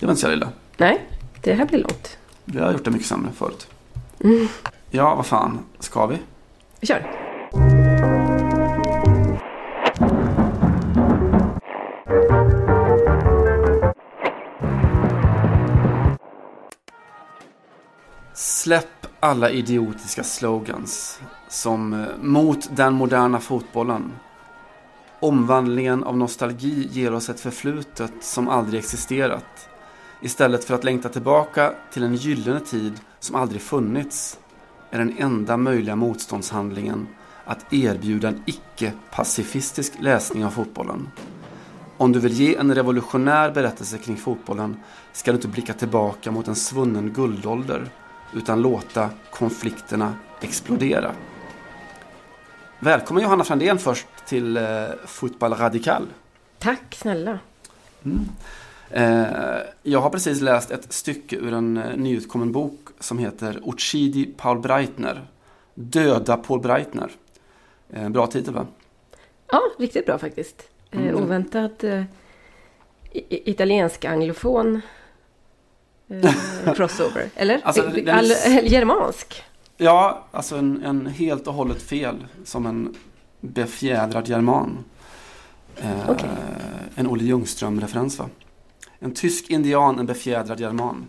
Det var inte så illa. Nej, det här blir långt. Vi har gjort det mycket sämre förut. Mm. Ja, vad fan. Ska vi? Vi kör. Släpp alla idiotiska slogans som eh, mot den moderna fotbollen. Omvandlingen av nostalgi ger oss ett förflutet som aldrig existerat. Istället för att längta tillbaka till en gyllene tid som aldrig funnits är den enda möjliga motståndshandlingen att erbjuda en icke-pacifistisk läsning av fotbollen. Om du vill ge en revolutionär berättelse kring fotbollen ska du inte blicka tillbaka mot en svunnen guldålder utan låta konflikterna explodera. Välkommen Johanna Frandén först till eh, Fotboll Radikal. Tack snälla. Eh, jag har precis läst ett stycke ur en eh, nyutkommen bok som heter Uccidi Paul Breitner. Döda Paul Breitner. Eh, bra titel va? Ja, riktigt bra faktiskt. Eh, Mm. Eh, i- italiensk anglofon eh, crossover. Eller? Alltså, är- All, germansk. Ja, alltså en, en helt och hållet fel. Som en befjädrad german. Eh, Okej. En Olle Ljungström-referens va? En tysk indian, en befjädrad german.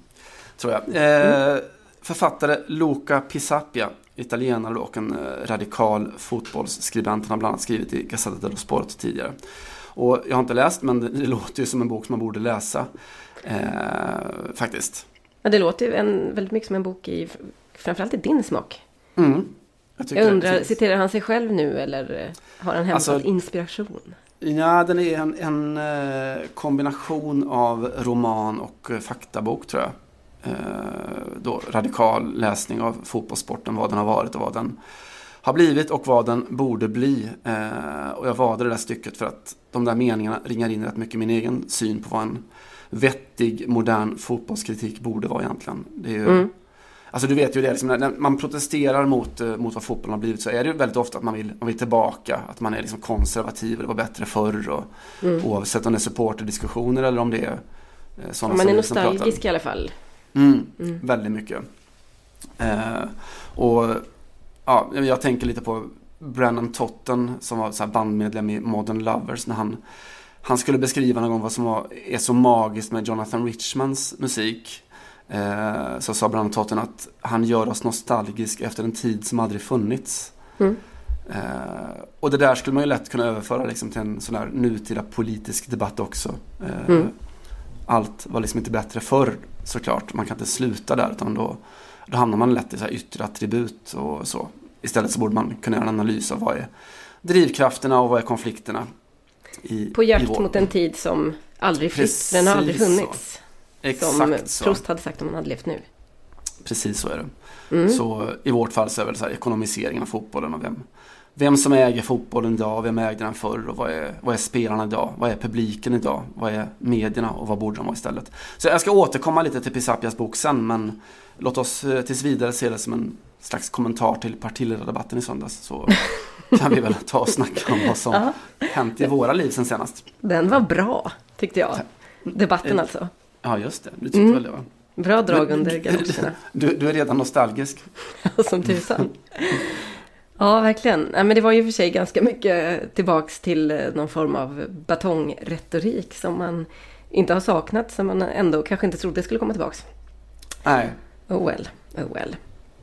Tror jag. Eh, Författare Luca Pisapia, italienare och en eh, radikal fotbollsskribent. Han har bland annat skrivit i Gazzetta dello Sport tidigare. Och jag har inte läst, men det, låter ju som en bok som man borde läsa. Eh, faktiskt. Ja, det låter ju en, väldigt mycket som en bok i framförallt i din smak. Mm. Jag, Jag undrar, citerar han sig själv nu eller eh, har han hämtat Alltså- inspiration? Ja, den är en, en eh, kombination av roman och eh, faktabok tror jag. Eh, då, radikal läsning av fotbollssporten, vad den har varit och vad den har blivit och vad den borde bli. Eh, och jag valde det där stycket för att de där meningarna ringar in rätt mycket min egen syn på vad en vettig, modern fotbollskritik borde vara egentligen. Det är ju, Mm. Alltså du vet ju det, liksom, när man protesterar mot, eh, mot vad fotbollen har blivit så är det ju väldigt ofta att man vill, man vill tillbaka. Att man är liksom konservativ det var bättre förr. Och, Mm. Oavsett om det är supporterdiskussioner eller om det är eh, sådana man är som som pratar. nostalgisk i alla fall. Mm, Mm. väldigt mycket. Eh, och ja, jag tänker lite på Brennan Totten som var så bandmedlem i Modern Lovers när han, han skulle beskriva någon gång vad som var, är så magiskt med Jonathan Richmans musik. Eh, så sa Brennan Totten att han gör oss nostalgisk efter en tid som aldrig funnits. Mm. Eh, och det där skulle man ju lätt kunna överföra liksom till en sån här nutida politisk debatt också. Eh, Mm. Allt var liksom inte bättre förr såklart. Man kan inte sluta där utan då, då hamnar man lätt i så här yttre attribut och så. Istället så borde man kunna göra en analys av vad är drivkrafterna och vad är konflikterna. I, På jakt mot en tid som aldrig flytt. Den har aldrig Precis funnits. Som Exakt så. Proust hade sagt om han hade levt nu. Precis så är det. Mm. Så i vårt fall så är det så här ekonomiseringen av fotbollen och vem, vem som äger fotbollen idag, vem ägde den förr och vad är, vad är spelarna idag, vad är publiken idag, vad är medierna och vad borde de vara istället. Så jag ska återkomma lite till Pisapias bok sen men låt oss eh, tills vidare se det som en slags kommentar till partiledardebatten i söndags så kan vi väl ta och snacka om vad som hänt i våra liv sen senast. Den var bra, tyckte jag. Debatten Eh, alltså. Ja just det, du tyckte Mm. väl det va? Bra drag under galoscherna. Du, du är redan nostalgisk. Som tusan. Ja, verkligen. Ja, men det var ju för sig ganska mycket tillbaks till eh, någon form av batongretorik som man inte har saknat, som man ändå kanske inte trodde skulle komma tillbaks. Nej, Oh well, oh well.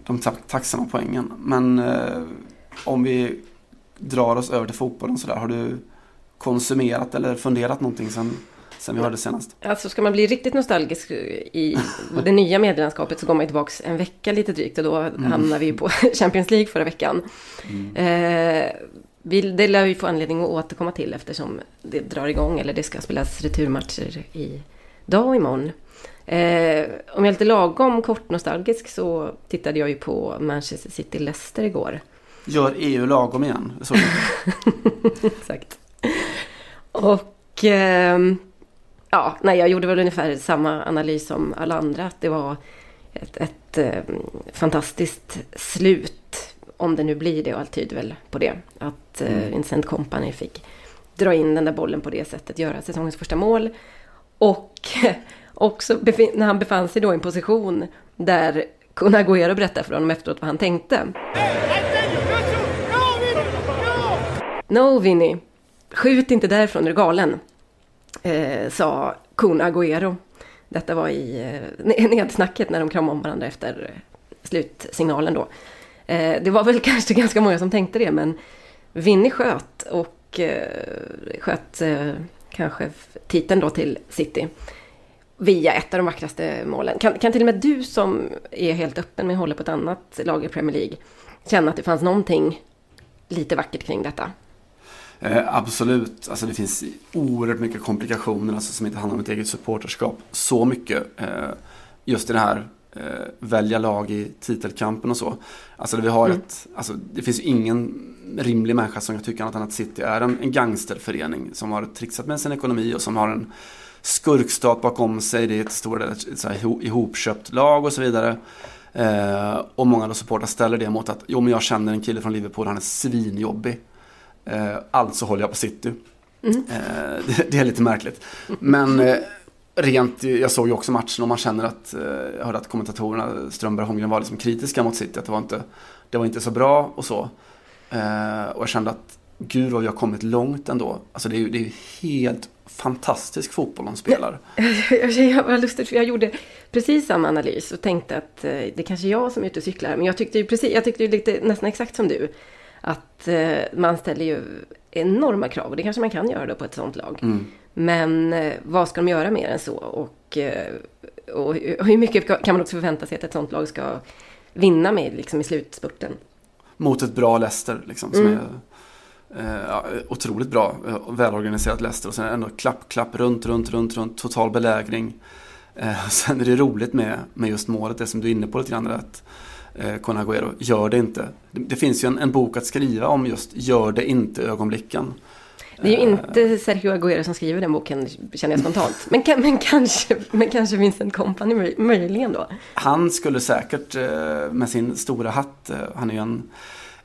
de ta- tacksamma poängen. Men eh, om vi drar oss över till fotbollen sådär. Har du konsumerat eller funderat någonting sen, sen vi hörde senast? Alltså ska man bli riktigt nostalgisk i det nya medielandskapet så går man tillbaks en vecka lite drygt och då hamnar vi på Champions League förra veckan. Eh, vi, det lär vi få anledning att återkomma till eftersom det drar igång eller det ska spelas returmatcher i dag och imorgon. Eh, om jag är lite lagom kort nostalgisk så tittade jag ju på Manchester City-Leicester igår. Gör EU lagom igen? Exakt. Och ehm, ja, nej, jag gjorde väl ungefär samma analys som alla andra. Att det var ett, ett ehm, fantastiskt slut. Om det nu blir det och allt tyder väl på det. Att eh, Mm. Vincent Kompany fick dra in den där bollen på det sättet. Göra säsongens första mål. Och Och så befin- när han befann sig då i en position där Kun Agüero berättade för honom efteråt vad han tänkte. No, Vinny. Skjut inte därifrån, är du galen? Eh, sa Kun Agüero. Detta var i eh, nedsnacket när de kramade om varandra efter eh, slutsignalen då. Eh, det var väl kanske ganska många som tänkte det, men Vinny sköt och eh, sköt eh, kanske titeln då till City via ett av de vackraste målen. Kan, kan till och med du som är helt öppen med att hålla på ett annat lag i Premier League känna att det fanns någonting lite vackert kring detta? Eh, absolut, alltså det finns oerhört mycket komplikationer alltså, som inte handlar om ett eget supporterskap. Så mycket eh, just i det här eh, välja lag i titelkampen och så. Alltså vi har mm. ett, alltså det finns ingen rimlig människa som jag tycker annat än att City är en, en gangsterförening som har trixat med sin ekonomi och som har en skurkstat bakom sig. Det är ett stort ett ihopköpt lag och så vidare. Eh, och många supportrar ställer det mot att jo men jag känner en kille från Liverpool, han är svinjobbig. Eh, alltså håller jag på City. Mm. Eh, det, det, är lite märkligt. Men eh, rent, jag såg ju också matchen och man känner att, jag hörde att kommentatorerna, Strömberg och Holmgren var liksom kritiska mot City. Att det var inte, det var inte så bra och så. Och jag kände att gud vad vi har kommit långt ändå. Alltså det är ju det är helt fantastisk fotboll de spelar. Jag, jag, var lustigt för jag gjorde precis samma analys och tänkte att det kanske är jag som är ute och cyklar. Men jag tyckte ju precis, jag tyckte ju lite, nästan exakt som du. Att eh, man ställer ju enorma krav och det kanske man kan göra då på ett sånt lag. Mm. Men eh, vad ska de göra mer än så? Och, och hur mycket kan man också förvänta sig att ett sånt lag ska vinna med liksom, i slutspurten? Mot ett bra Leicester liksom. Som mm. är Eh, otroligt bra, eh, välorganiserat Leicester och sen ändå klapp, klapp, runt, runt, runt, runt, total belägring. Eh, sen är det roligt med, med just målet, det som du är inne på lite grann, att eh, Con Agüero gör det inte. Det, det, finns ju en, en bok att skriva om just gör det inte ögonblicken. Det är ju inte Sergio Agüero som skriver den boken, känner jag spontant. Men, men, kanske, men kanske Vincent Company möjligen då? Han skulle säkert eh, med sin stora hatt, han är ju en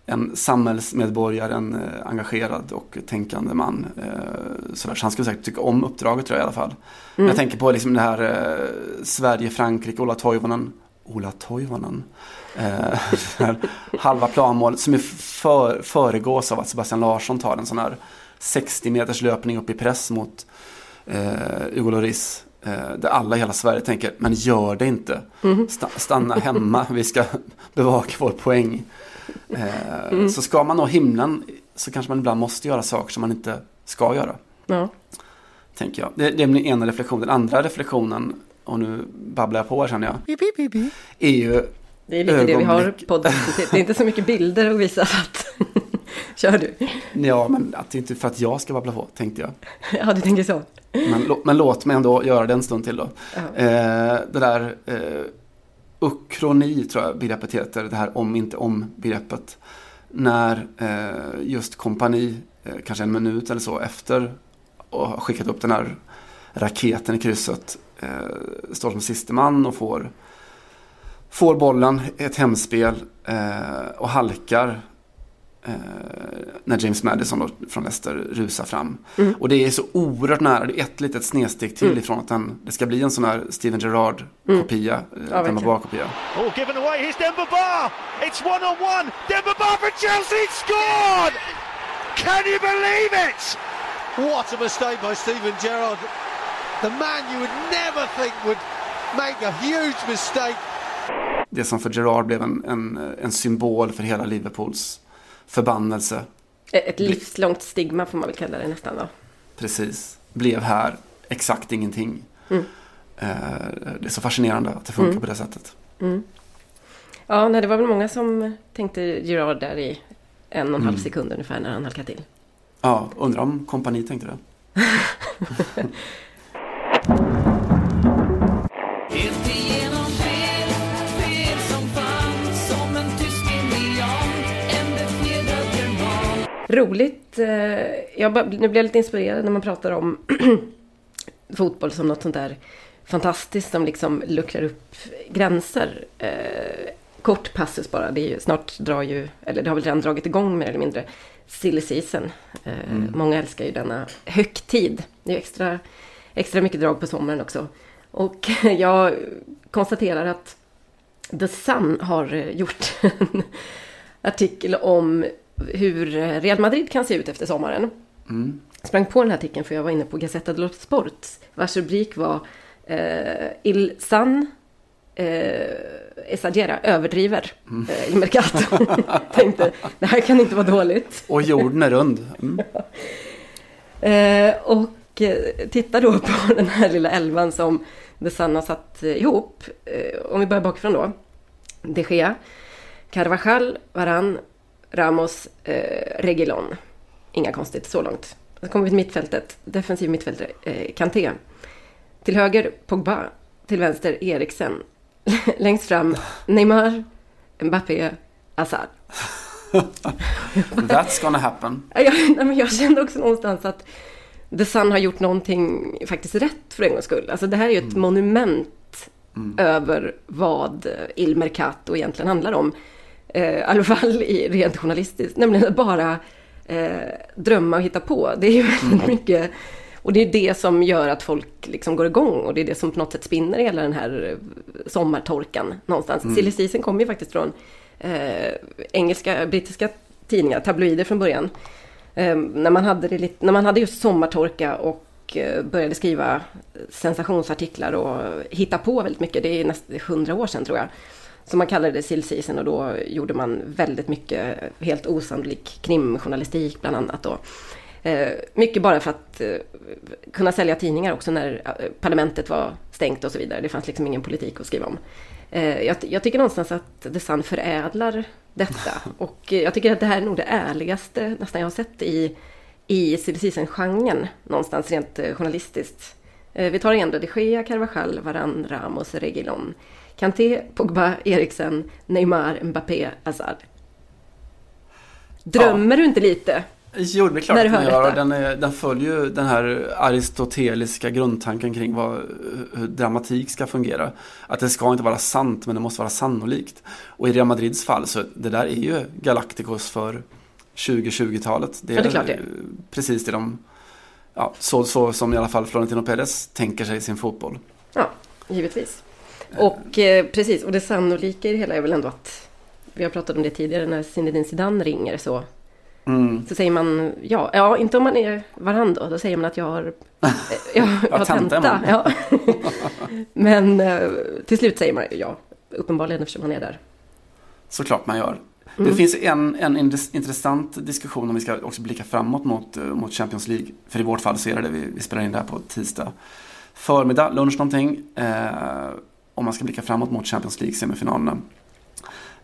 en samhällsmedborgare, en eh, engagerad och tänkande man. Eh, så han skulle säkert tycka om uppdraget tror jag i alla fall. Mm. Jag tänker på liksom det här eh, Sverige-Frankrike, Ola Toivonen. Ola Toivonen. halva planmål som är för, föregås av att Sebastian Larsson tar en sån här 60 meters löpning upp i press mot eh, Hugo Lloris. Eh, där alla i hela Sverige tänker, men gör det inte. Mm. Stanna hemma, vi ska bevaka vår poäng. Eh, mm. Så ska man nå himlen så kanske man ibland måste göra saker som man inte ska göra. Ja. Tänker jag. Det, det är min ena reflektion. Den andra reflektionen, och nu babblar jag på här känner jag. Är ju Det är lite ögonblick. det vi har podden. Det är inte så mycket bilder att visa. Att Kör du. Ja, men att det inte för att jag ska babbla på, tänkte jag. Ja, du tänker så. Men, men låt mig ändå göra det en stund till då. Uh -huh. eh, det där eh, ukroni tror jag begreppet heter, det här om inte om begreppet. När eh, just kompani, eh, kanske en minut eller så efter och har skickat upp den här raketen i krysset, eh, står som siste man och får, får bollen, ett hemspel eh, och halkar eh, när James Madison då, från Leicester rusar fram. Mm. Och det är så oerhört nära, det är ett litet snedsteg till mm. ifrån att den, det ska bli en sån här Steven Gerrard-kopia, mm. ja, Demba Ba-kopia. Oh, given away, here's Demba Ba! It's one on one! Demba Ba for Chelsea scored! Can you believe it? What a mistake by Steven Gerrard. The man you would never think would make a huge mistake. Det som för Gerrard blev en, en, en symbol för hela Liverpools förbannelse. Ett livslångt stigma får man väl kalla det nästan då. Precis. Blev här exakt ingenting. Mm. Eh, det är så fascinerande att det funkar mm. på det sättet. Mm. Ja, nej, det var väl många som tänkte Gerard där i en och en halv mm. sekund ungefär när han halkade till. Ja, undrar om kompani tänkte det. Roligt. Eh, jag bara, nu blir jag lite inspirerad när man pratar om fotboll som något sånt där fantastiskt som liksom luckrar upp gränser. Eh, kort passus bara. Det är ju, snart drar ju, eller det har väl redan dragit igång mer eller mindre, silly season. Eh, mm. Många älskar ju denna högtid. Det är ju extra, extra mycket drag på sommaren också. Och jag konstaterar att The Sun har gjort en artikel om hur Real Madrid kan se ut efter sommaren. Mm. Sprang på den här artikeln för jag var inne på Gazzetta dello Sport vars rubrik var eh, Il Sun eh, esagera, överdriver eh, i Mercato. Tänkte, det här kan inte vara dåligt. Och jorden är rund. Mm. Eh, och eh, titta då på den här lilla elvan som The Sun har satt eh, ihop. Eh, om vi börjar bakifrån då. De Gea, Carvajal, Varan, Ramos, eh, Reguilon. Inga konstigt så långt. Sen kommer vi till mittfältet. Defensiv mittfältare, eh, Kanté. Till höger Pogba. Till vänster Eriksen. Längst fram Neymar, Mbappé, Hazard. That's gonna happen. Jag, nej, men jag kände också någonstans att The Sun har gjort någonting faktiskt rätt för en gångs skull. Alltså det här är ju ett Mm. monument över vad Il Mercato egentligen handlar om. Eh, I alla fall i rent journalistiskt. Nämligen att bara eh, drömma och hitta på. Det är ju väldigt mycket. Och det är det som gör att folk liksom går igång. Och det är det som på något sätt spinner hela den här eh, sommartorkan någonstans. Mm. Silly season kommer ju faktiskt från eh, engelska, brittiska tidningar, tabloider från början. Ehm, när, man hade det lite, när man hade just sommartorka och eh, började skriva sensationsartiklar och hitta på väldigt mycket. Det är nästan hundra år sedan tror jag. Så man kallade det sill season och då gjorde man väldigt mycket helt osannolik krimjournalistik bland annat. Då. Ehm, mycket bara för att eh, kunna sälja tidningar också när eh, parlamentet var stängt och så vidare. Det fanns liksom ingen politik att skriva om. Eh, jag, jag, tycker någonstans att The Sun förädlar detta. Och jag tycker att det här är nog det ärligaste nästan jag har sett i, i genren någonstans rent eh, journalistiskt. Eh, vi tar igen de Gea, Carvajal, Varan, Ramos, Reguilon. Kanté, Pogba, Eriksen, Neymar, Mbappé, Hazard. Drömmer ja. du inte lite? Jo, det är klart att man gör. Den, är, den följer ju den här aristoteliska grundtanken kring vad, hur dramatik ska fungera. Att det ska inte vara sant, men det måste vara sannolikt. Och i Real Madrids fall, så det där är ju Galacticos för 2020-talet. Det är, ja, det är det. precis det de, ja, så, så som i alla fall Florentino Perez tänker sig sin fotboll. Ja, givetvis. Och eh, precis, och det sannolika i det hela är väl ändå att vi har pratat om det tidigare när Zinedine Zidane ringer så Mm. Så säger man ja, ja inte om man är varandra då säger man att jag har, jag, jag har tenta. Ja. Men eh, till slut säger man ja, uppenbarligen eftersom man är där. Såklart man gör. Mm. Det finns en, en intressant diskussion om vi ska också blicka framåt mot, mot Champions League. För i vårt fall så är det det vi, vi spelar in det här på tisdag förmiddag, lunch någonting. Eh, om man ska blicka framåt mot Champions League-semifinalerna.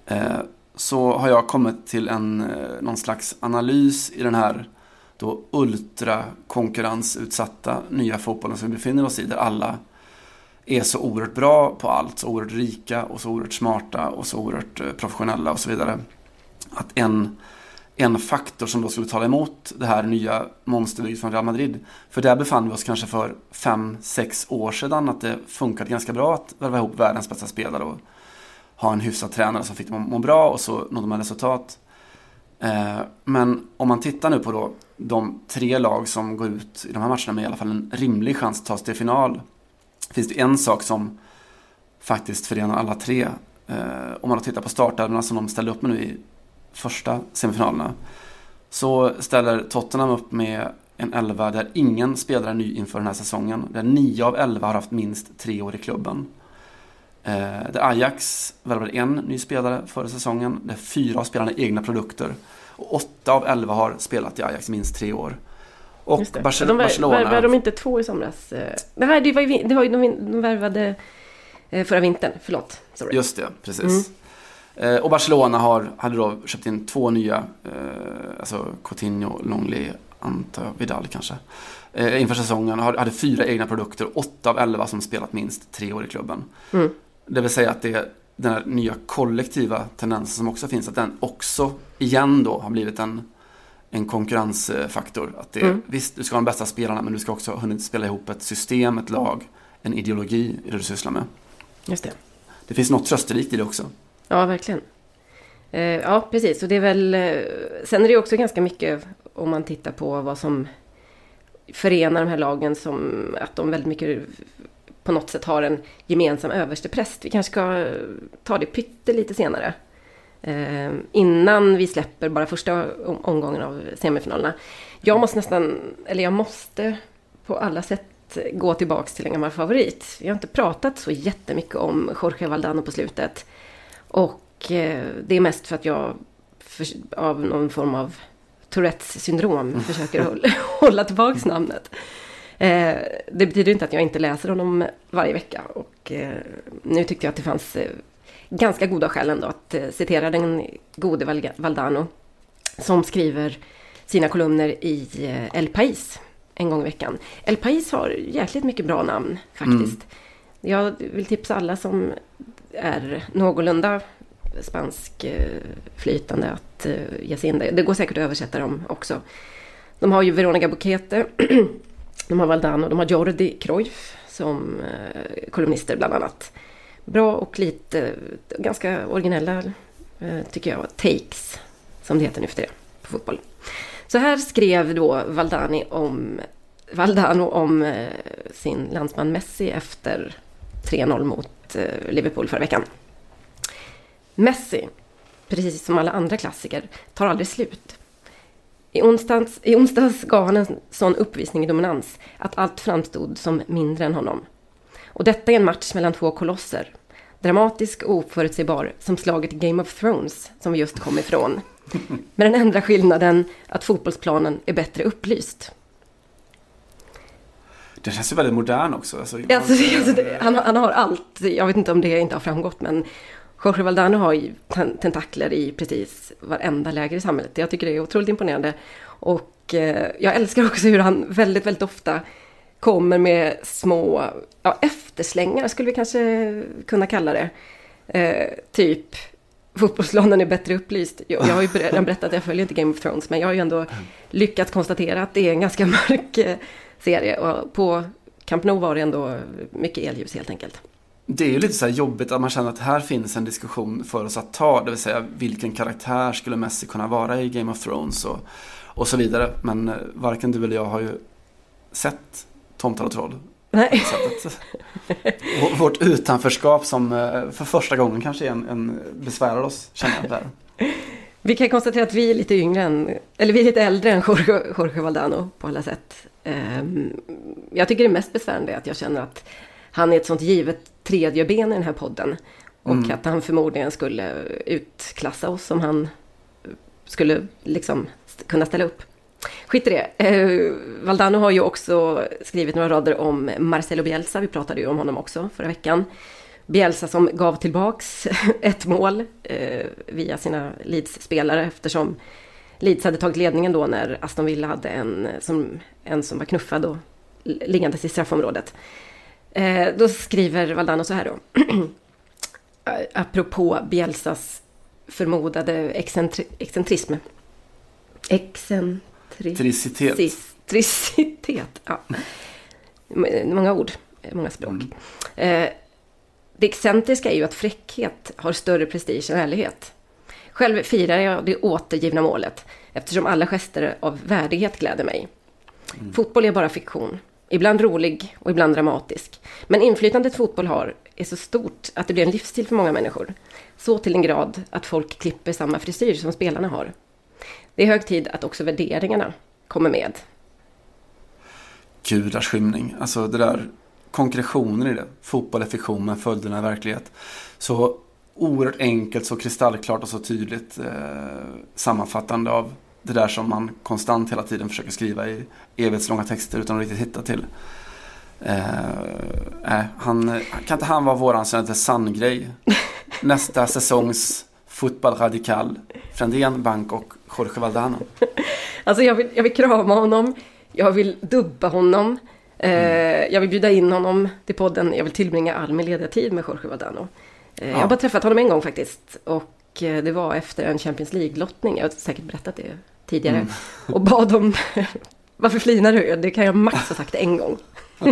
Eh, så har jag kommit till en, eh, någon slags analys i den här då ultrakonkurrensutsatta nya fotbollen som vi befinner oss i. Där alla är så oerhört bra på allt, så oerhört rika och så oerhört smarta och så oerhört eh, professionella och så vidare. Att en, en faktor som då skulle tala emot det här nya monsterbygget från Real Madrid. För där befann vi oss kanske för fem sex år sedan att det funkade ganska bra att värva ihop världens bästa spelare och ha en hyfsad tränare som fick dem att må bra och så nådde man resultat. Eh, men om man tittar nu på då de tre lag som går ut i de här matcherna med i alla fall en rimlig chans att ta sig till final. Finns det en sak som faktiskt förenar alla tre. Eh, om man tittar på startelvorna som de ställde upp med nu i första semifinalerna. Så ställer Tottenham upp med en elva där ingen spelare är ny inför den här säsongen. Där nio av elva har haft minst tre år i klubben. Eh, där Ajax värvade en ny spelare förra säsongen. Där fyra av spelarna egna produkter. Och åtta av elva har spelat i Ajax minst tre år. Och Barcelona... De. Värvade de inte två i somras? Det, här, det var ju, det var ju de, de värvade förra vintern. Förlåt. Sorry. Just det, precis. Mm. Och Barcelona har, hade då köpt in två nya. Alltså Coutinho, Longley, antar jag, Vidal kanske. Inför säsongen hade fyra egna produkter. Åtta av elva som spelat minst tre år i klubben. Mm. Det vill säga att det är den här nya kollektiva tendensen som också finns, att den också igen då har blivit en, en konkurrensfaktor. Att det, mm. Visst, du ska ha de bästa spelarna, men du ska också ha hunnit spela ihop ett system, ett lag, en ideologi i det du sysslar med. Just det. Det finns något trösterikt i det också. Ja, verkligen. Eh, ja, precis. Och det är väl... Eh, sen är det också ganska mycket om man tittar på vad som förenar de här lagen som att de väldigt mycket på något sätt har en gemensam överstepräst. Vi kanske ska ta det pyttelite senare. Eh, innan vi släpper bara första omgången av semifinalerna. Jag måste nästan, eller jag måste på alla sätt gå tillbaks till en gammal favorit. Vi har inte pratat så jättemycket om Jorge Valdano på slutet. Och eh, det är mest för att jag för, av någon form av Tourettes syndrom försöker hålla tillbaks namnet. Eh, det betyder inte att jag inte läser honom varje vecka. Och eh, nu tyckte jag att det fanns eh, ganska goda skäl ändå att eh, citera den gode Valdano. Som skriver sina kolumner i eh, El País en gång i veckan. El País har jäkligt mycket bra namn faktiskt. Mm. Jag vill tipsa alla som är någorlunda spanskflytande att ge sig in det. Det går säkert att översätta dem också. De har ju Veronica Bukete De har Valdano, de har Jordi Cruyff som eh, kolumnister bland annat. Bra och lite, ganska originella, eh, tycker jag, takes, som det heter nu för det, på fotboll. Så här skrev då Valdani om, Valdano om eh, sin landsman Messi efter 3-0 mot eh, Liverpool förra veckan. Messi, precis som alla andra klassiker, tar aldrig slut. I onsdags, I onsdags gav han en sån uppvisning i dominans att allt framstod som mindre än honom. Och detta är en match mellan två kolosser. Dramatisk och oförutsägbar som slaget Game of Thrones som vi just kom ifrån. Med den enda skillnaden att fotbollsplanen är bättre upplyst. Det känns ju väldigt modern också. Alltså, alltså, alltså han, han, har allt. Jag vet inte om det inte har framgått men Jorge Valdano har ju tentakler i precis varenda läger i samhället. Jag tycker det är otroligt imponerande. Och eh, jag älskar också hur han väldigt, väldigt ofta kommer med små ja, efterslängar, skulle vi kanske kunna kalla det. Eh, typ fotbollsplanen är bättre upplyst. Jag, jag har ju redan berättat att jag följer inte Game of Thrones, men jag har ju ändå lyckats konstatera att det är en ganska mörk eh, serie. Och på Camp Nou var det ändå mycket elljus helt enkelt det är ju lite så jobbigt att man känner att här finns en diskussion för oss att ta. Det vill säga vilken karaktär skulle Messi kunna vara i Game of Thrones och, och så vidare. Men eh, varken du eller jag har ju sett Tomtar och troll. Nej. vårt utanförskap som eh, för första gången kanske en, en besvärar oss, känner jag där. Vi kan konstatera att vi är lite yngre än, eller vi är lite äldre än Jorge, Jorge Valdano på alla sätt. Ehm, jag tycker det mest besvärande är att jag känner att han är ett sånt givet tredje ben i den här podden. Och mm. att han förmodligen skulle utklassa oss om han skulle liksom kunna ställa upp. Skit i det. Eh, Valdano har ju också skrivit några rader om Marcelo Bielsa. Vi pratade ju om honom också förra veckan. Bielsa som gav tillbaks ett mål eh, via sina Leeds-spelare eftersom Leeds hade tagit ledningen då när Aston Villa hade en som, en som var knuffad och liggandes i straffområdet. Eh, då skriver Valdano så här då. Apropå Bielsas förmodade excentri excentrism. Excentricitet. Excentricitet. Ja. Många ord, många språk. Mm. Eh, det excentriska är ju att fräckhet har större prestige än ärlighet. Själv firar jag det återgivna målet eftersom alla gester av värdighet gläder mig. Mm. Fotboll är bara fiktion. Ibland rolig och ibland dramatisk. Men inflytandet fotboll har är så stort att det blir en livsstil för många människor. Så till en grad att folk klipper samma frisyr som spelarna har. Det är hög tid att också värderingarna kommer med. Gudars skymning. Alltså det där konkretionen i det. Fotboll är fiktion men följderna är verklighet. Så oerhört enkelt, så kristallklart och så tydligt eh, sammanfattande av det där som man konstant hela tiden försöker skriva i evighetslånga texter utan att riktigt hitta till. Eh, han, kan inte han vara våran Senator Sun-grej? Nästa säsongs Fotboll Radikal, Frändén, Bank och Jorge Valdano. Alltså jag vill, jag vill krama honom, jag vill dubba honom, eh, mm. jag vill bjuda in honom till podden, jag vill tillbringa all min lediga tid med Jorge Valdano. Eh, ja. Jag har bara träffat honom en gång faktiskt och eh, det var efter en Champions League-lottning, jag har säkert berättat det tidigare. Mm. Och bad om, varför flinar du? Det kan jag max ha sagt en gång.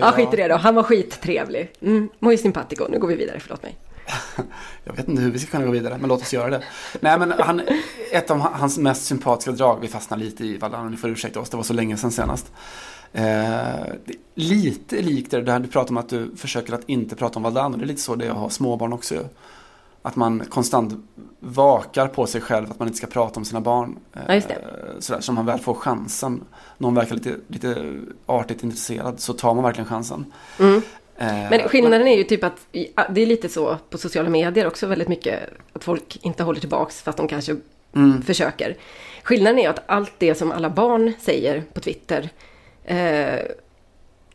ja, skit i det då. Han var skittrevlig. Mm, muy simpatico. Nu går vi vidare, förlåt mig. Jag vet inte hur vi ska kunna gå vidare, men låt oss göra det. Nej, men han, ett av hans mest sympatiska drag, vi fastnar lite i Vallan, ni får ursäkta oss, det var så länge sedan senast. Eh, lite likt det här du pratar om att du försöker att inte prata om Valdano. Det är lite så det är att ha småbarn också. Att man konstant vakar på sig själv att man inte ska prata om sina barn. Ja, just det. Eh, sådär, så man väl får chansen. Någon verkar lite, lite artigt intresserad så tar man verkligen chansen. Mm. Men skillnaden är ju typ att det är lite så på sociala medier också väldigt mycket att folk inte håller tillbaks fast de kanske mm. försöker. Skillnaden är att allt det som alla barn säger på Twitter eh,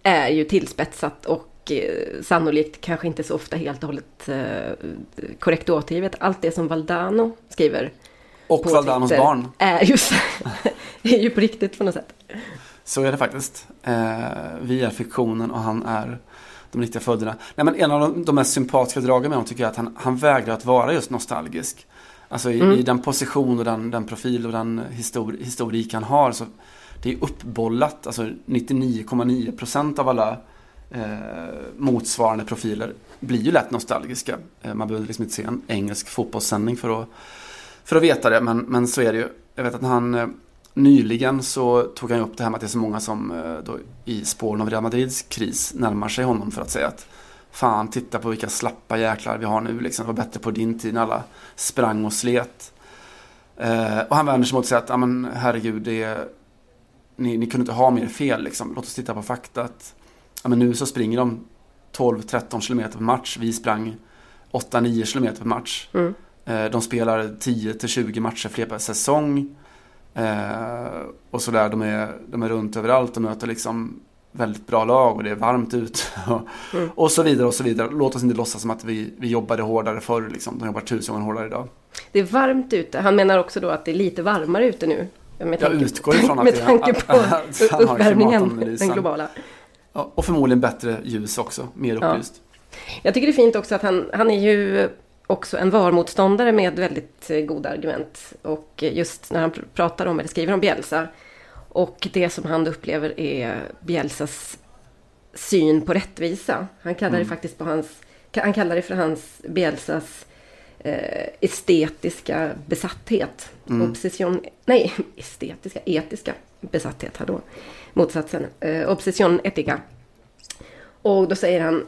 är ju tillspetsat och eh, sannolikt kanske inte så ofta helt och hållet eh, korrekt återgivet. Allt det som Valdano skriver och Valdanos Twitter barn. Är ju, är ju på riktigt på något sätt. Så är det faktiskt. Eh, vi är fiktionen och han är de riktiga följderna. Nej, men en av de, de mest sympatiska dragen med honom tycker jag är att han, han vägrar att vara just nostalgisk. Alltså i, mm. i den position och den, den profil och den histori historik han har så det är uppbollat. Alltså 99,9% av alla Eh, motsvarande profiler blir ju lätt nostalgiska. Eh, man behöver liksom inte se en engelsk fotbollssändning för att, för att veta det, men, men så är det ju. Jag vet att han eh, nyligen så tog han upp det här med att det är så många som då, i spåren av Real Madrids kris närmar sig honom för att säga att Fan, titta på vilka slappa jäklar vi har nu liksom. Det var bättre på din tid när alla sprang och slet. Eh, och han vänder sig mot att säga att, ja men herregud, det är, ni, ni kunde inte ha mer fel liksom. Låt oss titta på faktat. Ja men nu så springer de 12-13 km per match. Vi sprang 8-9 km per match. Mm. Eh, de spelar 10-20 matcher fler per säsong. Eh, och sådär, de är, de är runt överallt och möter liksom väldigt bra lag och det är varmt ut. mm. Och så vidare och så vidare. Låt oss inte låtsas som att vi, vi jobbade hårdare förr. Liksom. De jobbar tusen gånger hårdare idag. Det är varmt ute. Han menar också då att det är lite varmare ute nu. Med jag utgår ifrån att med tanke på uppvärmningen, den globala. Ja, och förmodligen bättre ljus också, mer upplyst. Ja. Jag tycker det är fint också att han, han är ju också en VAR-motståndare med väldigt goda argument. Och just när han pratar om eller skriver om Bielsa och det som han upplever är Bielsas syn på rättvisa. Han kallar mm. det faktiskt på hans, han kallar det för hans Bielsas eh, estetiska besatthet. Mm. Obsession, nej, estetiska, etiska besatthet, hallå, motsatsen. Eh, obsession etica. Och då säger han,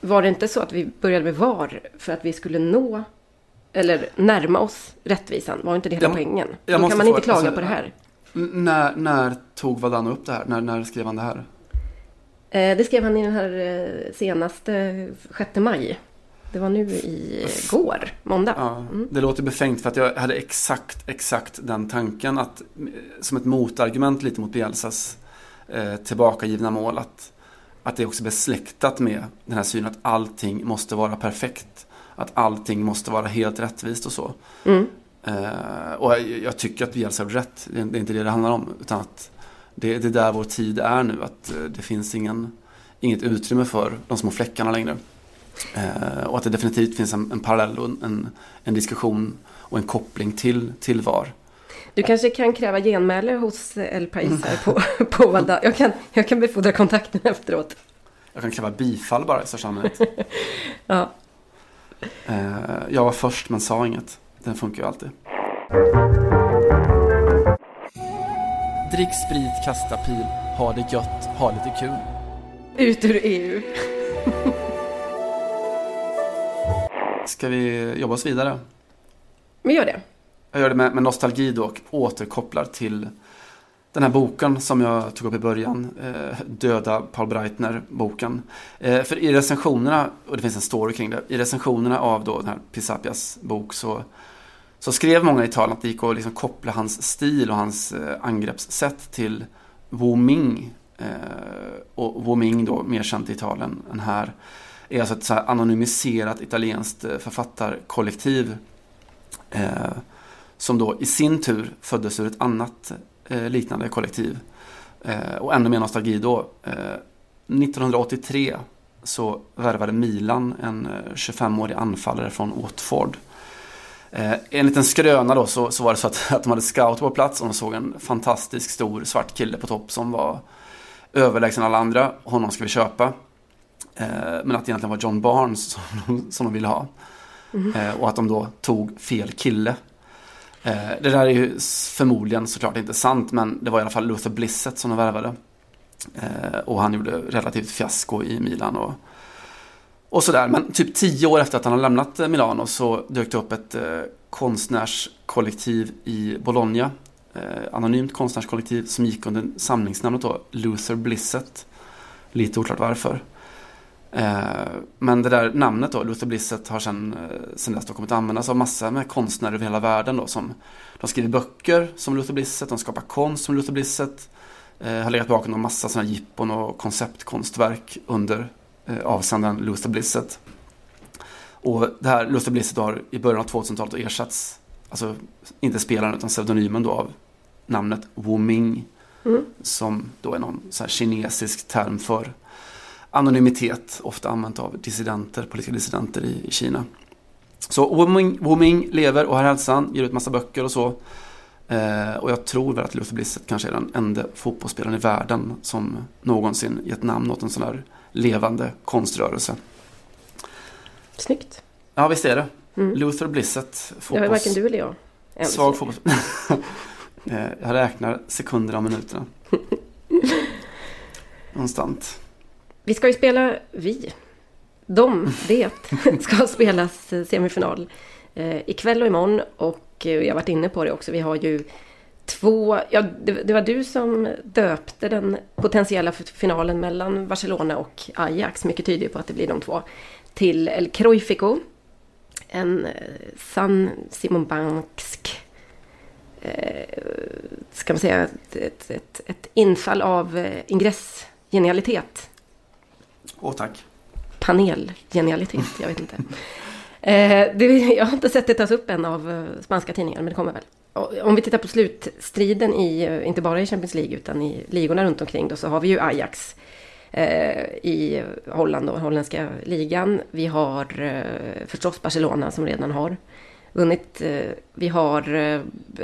var det inte så att vi började med VAR för att vi skulle nå eller närma oss rättvisan? Var inte det hela jag, poängen? Då kan man inte klaga alltså, på det här. När, när tog Vadano upp det här? När, när skrev han det här? Eh, det skrev han i den här eh, senaste 6 maj. Det var nu i går, måndag. Ja, mm. Det låter befängt för att jag hade exakt, exakt den tanken att som ett motargument lite mot Bielsas eh, tillbakagivna mål att, att det är också besläktat med den här synen att allting måste vara perfekt. Att allting måste vara helt rättvist och så. Mm. Uh, och jag, jag, tycker att Bielsa har rätt. Det är, det är inte det det handlar om. Utan att det, det är där vår tid är nu. Att uh, det finns ingen, inget utrymme för de små fläckarna längre. Uh, och att det definitivt finns en, en parallell och en, en, diskussion och en koppling till, till VAR. Du kanske kan kräva genmäle hos El Paisar på, på Valda. Jag kan, jag kan befordra kontakten efteråt. Jag kan kräva bifall bara i största allmänhet. ja. jag var först men sa inget. Den funkar ju alltid. Drick sprit, kasta pil, ha det gött, ha lite kul. Ut ur EU. Ska vi jobba oss vidare? Vi gör det. Jag gör det med, med nostalgi då och återkopplar till den här boken som jag tog upp i början, eh, Döda Paul Breitner-boken. Eh, för i recensionerna, och det finns en story kring det, i recensionerna av då den här Pisapias bok så, så skrev många i Italien att det gick att liksom koppla hans stil och hans eh, angreppssätt till Wu Ming. Och Wu Ming då, mer känt i Italien än här, är alltså ett så anonymiserat italienskt eh, författarkollektiv eh, som då i sin tur föddes ur ett annat eh, liknande kollektiv. Eh, och ännu mer nostalgi då. Eh, 1983 så värvade Milan en eh, 25-årig anfallare från Watford. Eh, en skröna då så, så var det så att, att de hade scout på plats och de såg en fantastisk stor svart kille på topp som var överlägsen alla andra. Honom ska vi köpa. Eh, men att det egentligen var John Barnes som, som de ville ha. Mm. Eh, och att de då tog fel kille. Eh, det där är ju förmodligen såklart inte sant men det var i alla fall Luther Blissett som de värvade. Eh, och han gjorde relativt fiasko i Milan. Och, och sådär. Men typ tio år efter att han har lämnat eh, Milano så dök det upp ett eh, konstnärskollektiv i Bologna. Eh, anonymt konstnärskollektiv som gick under samlingsnamnet då, Luther Blissett. Lite oklart varför. Eh, men det där namnet då, Luther Blissett, har sen, eh, sen dess då kommit att användas av massor med konstnärer över hela världen då. Som, de skriver böcker som Luther Blissett, de skapar konst som Luther Blissett. Eh, har legat bakom en massa sådana jippon och konceptkonstverk under eh, avsändaren Luther Blissett. Och det här Luther Blissett har i början av 2000-talet ersatts, alltså inte spelaren utan pseudonymen då av namnet Wu Ming. Mm. Som då är någon kinesisk term för anonymitet, ofta använt av dissidenter, politiska dissidenter i, i Kina. Så Wu Ming, lever och har hälsan, ger ut massa böcker och så. Eh, och jag tror väl att Luther Blissett kanske är den enda fotbollsspelaren i världen som någonsin gett namn åt en sån här levande konströrelse. Snyggt. Ja, visst är det. Mm. Luther Blissett. Fotbolls... Ja, varken du eller jag. Svag fotbolls... Eh, jag räknar sekunderna och minuterna. Konstant. Vi ska ju spela, vi, de, det, ska spelas semifinal eh, ikväll och imorgon. Och eh, jag har varit inne på det också. Vi har ju två, ja det, det, var du som döpte den potentiella finalen mellan Barcelona och Ajax. Mycket tyder på att det blir de två. Till El Cruyfico. En eh, San Simon Banksk eh, ska man säga, ett, ett, ett infall av eh, ingressgenialitet. Åh, tack. Panelgenialitet, jag vet inte. Eh, det, jag har inte sett det tas upp än av eh, spanska tidningar, men det kommer väl. Om vi tittar på slutstriden i, eh, inte bara i Champions League, utan i ligorna runt omkring då, så har vi ju Ajax eh, i Holland och holländska ligan. Vi har eh, förstås Barcelona som redan har vunnit. Eh, vi har eh,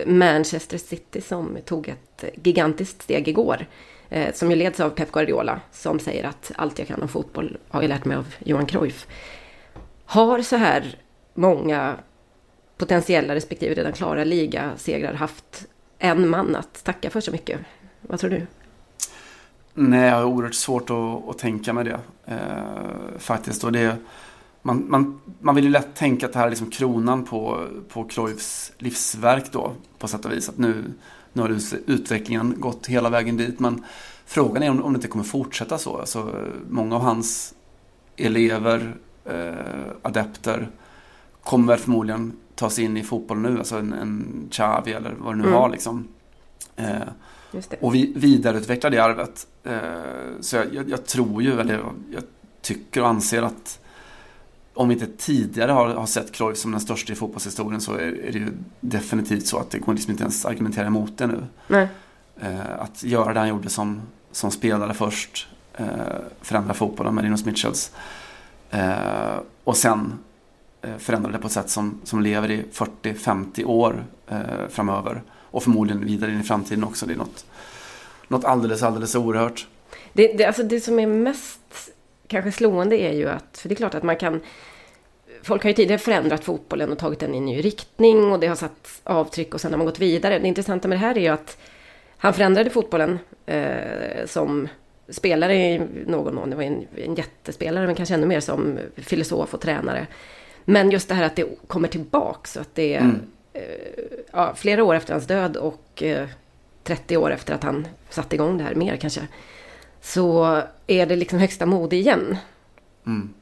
Manchester City som tog ett gigantiskt steg igår. Eh, som ju leds av Pep Guardiola som säger att allt jag kan om fotboll har jag lärt mig av Johan Cruyff. Har så här många potentiella respektive redan klara ligasegrar haft en man att tacka för så mycket? Vad tror du? Nej, jag har oerhört svårt att, att tänka mig det. Eh, faktiskt. Och det man, man, man vill ju lätt tänka att det här är liksom kronan på, på Cruyffs livsverk då. På sätt och vis. Att nu, nu har utvecklingen gått hela vägen dit. Men frågan är om, om det inte kommer fortsätta så. Alltså, många av hans elever, eh, adepter kommer väl förmodligen ta sig in i fotboll nu. Alltså en, en Xavi eller vad det nu mm. har liksom. Eh, och vi vidareutveckla det arvet. Eh, så jag, jag, jag, tror ju, eller jag, jag tycker och anser att om vi inte tidigare har, har sett Cruyff som den största i fotbollshistorien så är, är, det ju definitivt så att det går liksom inte ens argumentera emot det nu. Nej. Eh, att göra det han gjorde som, som spelare först, eh, förändra fotbollen med Linus Mitchells eh, och sen eh, förändra det på ett sätt som, som lever i 40-50 år eh, framöver och förmodligen vidare in i framtiden också. Det är något, något alldeles, alldeles oerhört. Det, det, alltså det som är mest kanske slående är ju att, för det är klart att man kan Folk har ju tidigare förändrat fotbollen och tagit den i en ny riktning och det har satt avtryck och sen har man gått vidare. Det intressanta med det här är ju att han förändrade fotbollen eh, som spelare i någon mån. Det var en, en jättespelare men kanske ännu mer som filosof och tränare. Men just det här att det kommer tillbaks. Så att det är mm. eh, ja, flera år efter hans död och eh, 30 år efter att han satte igång det här, mer kanske så är det liksom högsta mode igen. Mm.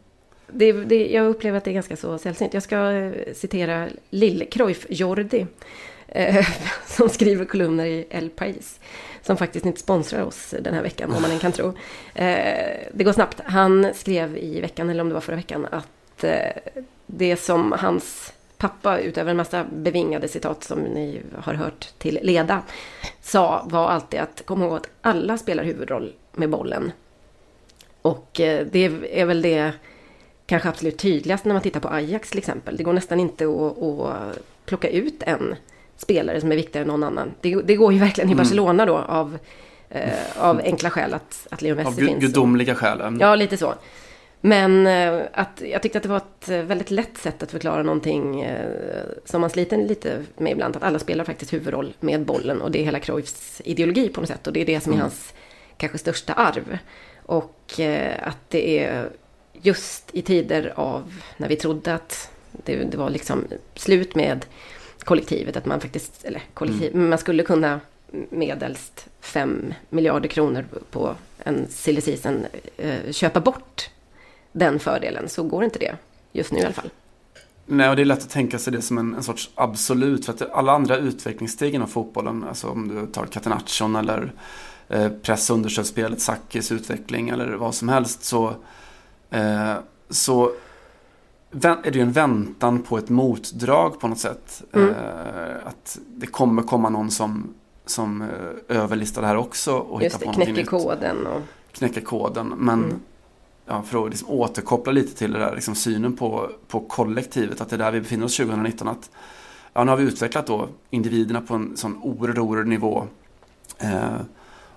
Det, det, jag upplever att det är ganska så sällsynt. Jag ska eh, citera Lill-Cruyff Jordi. Eh, som skriver kolumner i El País. Som faktiskt inte sponsrar oss den här veckan, om man än kan tro. Eh, det går snabbt. Han skrev i veckan, eller om det var förra veckan, att eh, det som hans pappa, utöver en massa bevingade citat som ni har hört till leda, sa var alltid att kom ihåg att alla spelar huvudroll med bollen. Och eh, det är väl det kanske absolut tydligast när man tittar på Ajax till exempel. Det går nästan inte att, att plocka ut en spelare som är viktigare än någon annan. Det, det går ju verkligen i mm. Barcelona då av, eh, av enkla skäl att, att Leo Messi av finns. Av gudomliga skäl. Ja, lite så. Men eh, att, jag tyckte att det var ett eh, väldigt lätt sätt att förklara någonting som man sliter lite med ibland. Att alla spelar faktiskt huvudroll med bollen och det är hela Cruyffs ideologi på något sätt. Och det är det som är mm. hans kanske största arv. Och eh, att det är just i tider av när vi trodde att det, det var liksom slut med kollektivet, att man faktiskt, eller kollektiv, mm. man skulle kunna medelst 5 miljarder kronor på en silly eh, köpa bort den fördelen så går inte det just nu i alla fall. Nej, och det är lätt att tänka sig det som en, en sorts absolut. För att alla andra utvecklingssteg inom fotbollen, alltså om du tar Catenaccion eller eh, press och understödsspelet, Sakis utveckling eller vad som helst, så, eh, så är det ju en väntan på ett motdrag på något sätt. Mm. Eh, att det kommer komma någon som, som överlistar det här också och Just hittar på det, knäcker koden. Och... Knäcker koden. Men mm ja, för att liksom återkoppla lite till det där, liksom synen på, på kollektivet, att det är där vi befinner oss 2019. Att, ja, nu har vi utvecklat då individerna på en sån oerhörd nivå. Eh,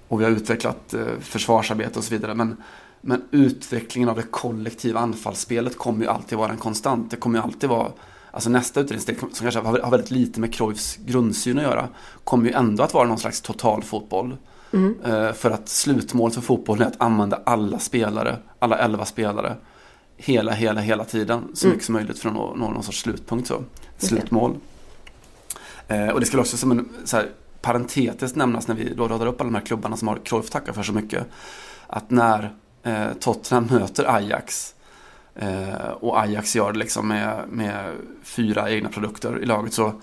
och vi har utvecklat eh, försvarsarbete och så vidare. Men, men utvecklingen av det kollektiva anfallsspelet kommer ju alltid vara en konstant. Det kommer ju alltid vara Alltså nästa utredningssteg som kanske har väldigt lite med Cruyffs grundsyn att göra kommer ju ändå att vara någon slags totalfotboll. Mm. Eh, för att slutmålet för fotbollen är att använda alla spelare, alla elva spelare, hela, hela, hela tiden. Så mm. mycket som möjligt för att nå, nå någon sorts slutpunkt. Så. Slutmål. Eh, och det ska också som en så här, parentetiskt nämnas när vi då radar upp alla de här klubbarna som har Cruyff tacka för så mycket. Att när eh, Tottenham möter Ajax eh, och Ajax gör det liksom med, med fyra egna produkter i laget så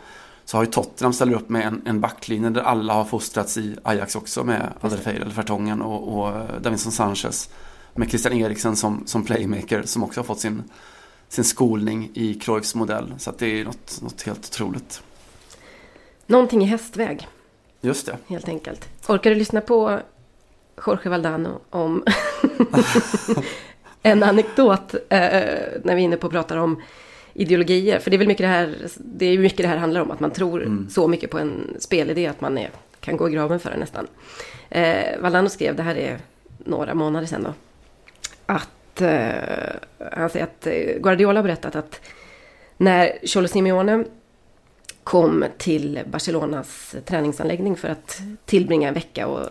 så har ju Tottenham ställt upp med en, en backlinje där alla har fostrats i Ajax också med Adrefeir eller Vertongen och, och eh, Davinson Sanchez. Med Christian Eriksen som, som playmaker som också har fått sin, sin skolning i Cruyffs modell. Så det är något, något helt otroligt. Någonting i hästväg. Just det. Helt enkelt. Orkar du lyssna på Jorge Valdano om en anekdot eh, när vi är inne på att prata om ideologier. För det är väl mycket det här, det är mycket det här handlar om. Att man tror mm. så mycket på en spelidé att man är, kan gå i graven för den nästan. Eh, Valdano skrev, det här är några månader sedan då. Att eh, han säger att Guardiola har berättat att när Cholo Simeone kom till Barcelonas träningsanläggning för att tillbringa en vecka och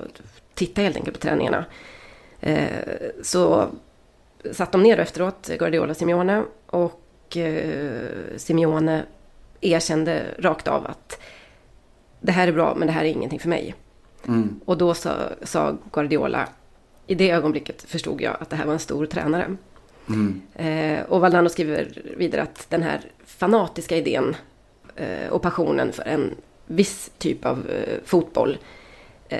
titta helt enkelt på träningarna. Eh, så satt de ner efteråt, Guardiola och Simeone, och eh, Simeone erkände rakt av att det här är bra, men det här är ingenting för mig. Mm. Och då sa, sa, Guardiola, i det ögonblicket förstod jag att det här var en stor tränare. Mm. Eh, och Valdano skriver vidare att den här fanatiska idén Eh, och passionen för en viss typ av eh, fotboll eh,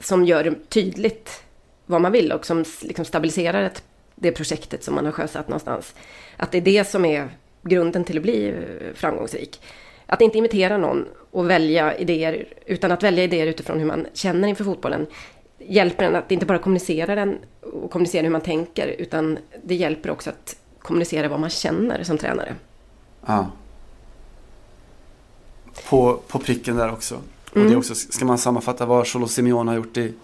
som gör det tydligt vad man vill och som liksom stabiliserar ett, det projektet som man har sjösatt någonstans att det är det som är grunden till att bli framgångsrik. Att inte imitera någon och välja idéer, utan att välja idéer utifrån hur man känner inför fotbollen hjälper en att inte bara kommunicera den och kommunicera hur man tänker, utan det hjälper också att kommunicera vad man känner som tränare. Ja. På, på pricken där också. Och mm. det också, ska man sammanfatta vad Cholo Simeone har gjort i,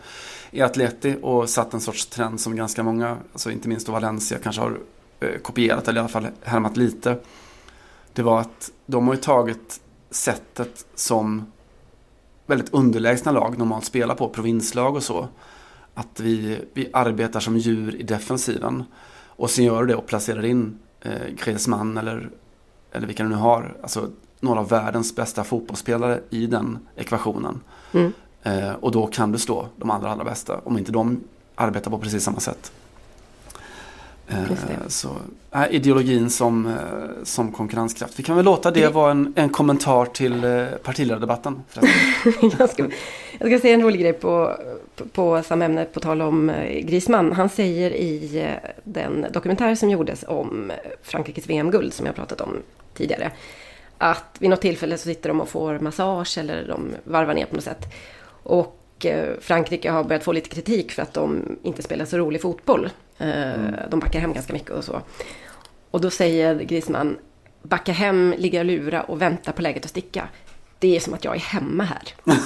i Atleti och satt en sorts trend som ganska många, alltså inte minst då Valencia, kanske har Eh, kopierat eller i alla fall härmat lite. Det var att de har ju tagit sättet som väldigt underlägsna lag normalt spelar på, provinslag och så. Att vi, vi arbetar som djur i defensiven. Och sen gör det och placerar in eh, Griezmann eller, eller vilka du nu har. Alltså några av världens bästa fotbollsspelare i den ekvationen. Mm. Eh, och då kan du slå de allra, allra bästa. Om inte de arbetar på precis samma sätt. Eh, så äh, ideologin som, eh, som konkurrenskraft. Vi kan väl låta det vara en, en kommentar till eh, partiledardebatten. jag, ska, jag ska säga en rolig grej på, på, på samma ämne på tal om Grisman. Han säger i den dokumentär som gjordes om Frankrikes VM-guld som jag pratat om tidigare. Att vid något tillfälle så sitter de och får massage eller de varvar ner på något sätt. Och Frankrike har börjat få lite kritik för att de inte spelar så rolig fotboll. Mm. De backar hem ganska mycket och så. Och då säger Grisman, backa hem, ligga och lura och vänta på läget att sticka. Det är som att jag är hemma här.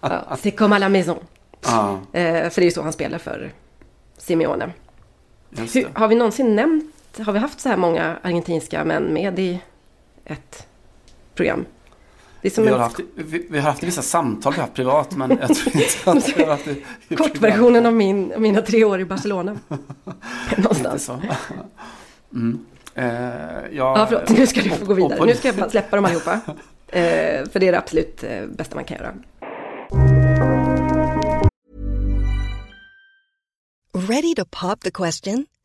ja, c'est comme à la maison. Ah. För det är ju så han spelar för Simeone. Hur, har vi någonsin nämnt, har vi haft så här många argentinska män med i ett program? Vi en har, haft, vi, vi har haft vissa samtal vi har haft privat men jag tror inte att vi har haft det i kortversionen av min, mina tre år i Barcelona. Inte Någonstans. så. Mm. Eh, Ja, förlåt. Nu ska du få gå vidare. Nu ska jag bara släppa dem allihopa. Eh, för det är det absolut eh, bästa man kan göra. Ready to pop the question?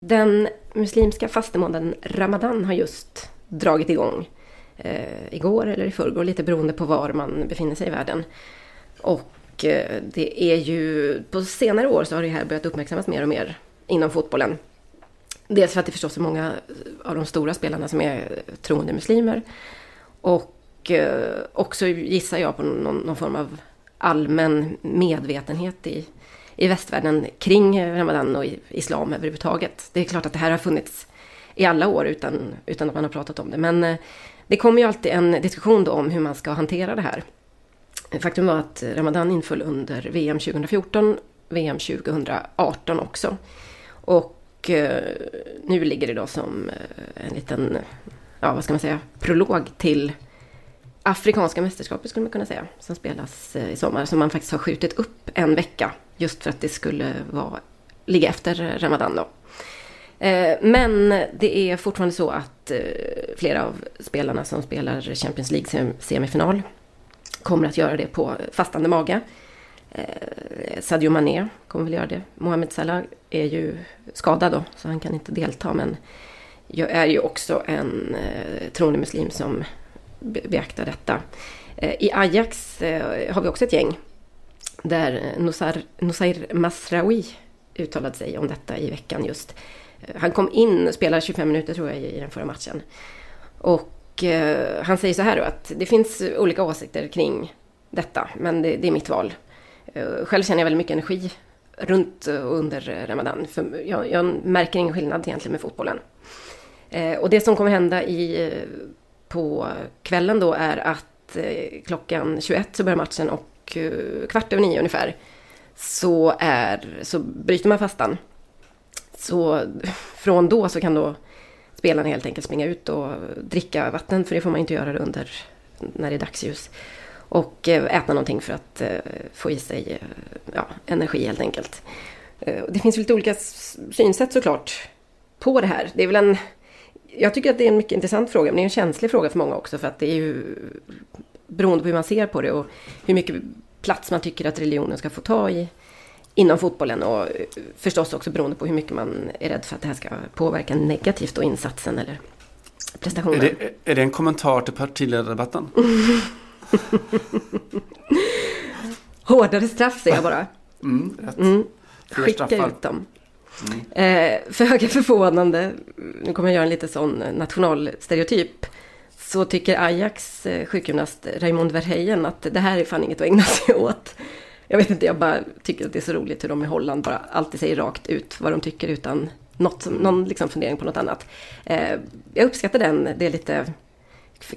Den muslimska fastemånaden Ramadan har just dragit igång. Eh, igår eller i förrgår, lite beroende på var man befinner sig i världen. Och eh, det är ju, på senare år så har det här börjat uppmärksammas mer och mer inom fotbollen. Dels för att det förstås är många av de stora spelarna som är troende muslimer. Och eh, också gissar jag på någon, någon form av allmän medvetenhet i, i västvärlden kring Ramadan och islam överhuvudtaget. Det är klart att det här har funnits i alla år utan, utan att man har pratat om det. Men eh, det kommer ju alltid en diskussion då om hur man ska hantera det här. Faktum var att Ramadan inföll under VM 2014, VM 2018 också. Och eh, nu ligger det då som eh, en liten, ja vad ska man säga, prolog till Afrikanska mästerskapet skulle man kunna säga, som spelas eh, i sommar, som man faktiskt har skjutit upp en vecka, just för att det skulle vara, ligga efter Ramadan då. Eh, men det är fortfarande så att eh, flera av spelarna som spelar Champions League semifinal, kommer att göra det på fastande mage. Sadio Mané kommer väl göra det. Mohamed Salah är ju skadad då, så han kan inte delta. Men jag är ju också en troende muslim som beakta detta. Eh, I Ajax eh, har vi också ett gäng där eh, Nusar, Nusair Masraoui uttalade sig om detta i veckan just. Eh, han kom in och spelade 25 minuter tror jag i den förra matchen. Och eh, han säger så här då att det finns olika åsikter kring detta, men det, det är mitt val. Eh, själv känner jag väldigt mycket energi runt och under Ramadan. För jag, jag märker ingen skillnad egentligen med fotbollen. Eh, och det som kommer hända i, på kvällen då är att eh, klockan 21 så börjar matchen och eh, kvart över nio ungefär så, är, så bryter man fastan. Så från då så kan då spelarna helt enkelt springa ut och dricka vatten, för det får man inte göra under när det är dagsljus. Och eh, äta någonting för att få i sig ja, energi helt enkelt. Det finns lite olika synsätt såklart på det här. Det är väl en... Jag tycker att det är en mycket intressant fråga, men det är en känslig fråga för många också, för att det är ju beroende på hur man ser på det och hur mycket plats man tycker att religionen ska få ta i inom fotbollen och eh, förstås också beroende på hur mycket man är rädd för att det här ska påverka negativt då insatsen eller prestationen. Är det, är det en kommentar till partiledardebatten? Hårdare straff säger jag bara. Mm, rätt. Mm. Skicka ut dem. Eh, föga förvånande, nu kommer jag göra en lite sån nationalstereotyp, så tycker Ajax eh, sjukgymnast Raymond Verheyen att det här är fan inget att ägna sig åt. Jag vet inte, jag bara tycker att det är så roligt hur de i Holland bara alltid säger rakt ut vad de tycker utan något, någon liksom fundering på något annat. Eh, jag uppskattar den, det är lite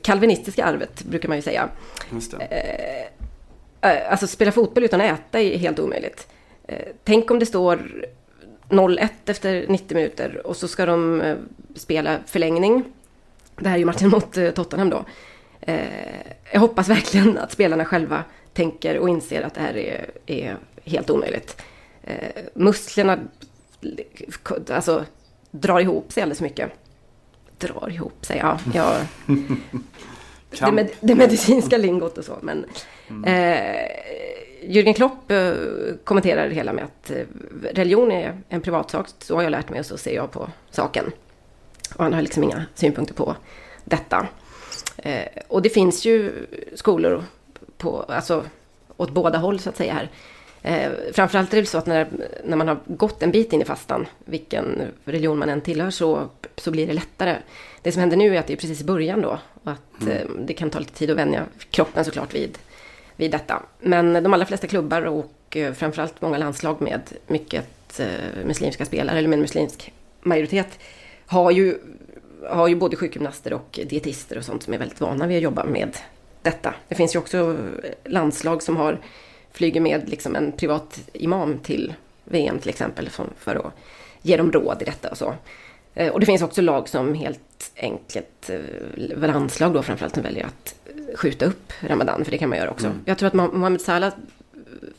kalvinistiska arvet brukar man ju säga. Det. Eh, Alltså spela fotboll utan att äta är helt omöjligt. Eh, Tänk om det står 0-1 efter 90 minuter och så ska de eh, spela förlängning. Det här är ju matchen mot eh, Tottenham då. Eh, Jag hoppas verkligen att spelarna själva tänker och inser att det här är, är helt omöjligt. Musklerna alltså, drar ihop sig alldeles mycket. Drar ihop sig, ja. ja det, med, det medicinska lingot och så. Men, eh, Jürgen Klopp eh, kommenterar det hela med att eh, religion är en privatsak. Så har jag lärt mig och så ser jag på saken. Och han har liksom inga synpunkter på detta. Eh, och det finns ju skolor på, alltså, åt båda håll så att säga här. Framförallt är det så att när, när man har gått en bit in i fastan, vilken religion man än tillhör, så så blir det lättare. Det som händer nu är att det är precis i början då. Och att mm. det kan ta lite tid att vänja kroppen såklart vid, vid detta. Men de allra flesta klubbar och eh, framförallt många landslag med mycket eh, muslimska spelare eller med muslimsk majoritet har ju, har ju både sjukgymnaster och dietister och sånt som är väldigt vana vid att jobba med detta. Det finns ju också landslag som har flyger med liksom en privat imam till VM till exempel för att ge dem råd i detta och så. Eh, och det finns också lag som helt enkelt, landslag då framförallt, som väljer att skjuta upp Ramadan, för det kan man göra också. Mm. Jag tror att Mohamed Salah,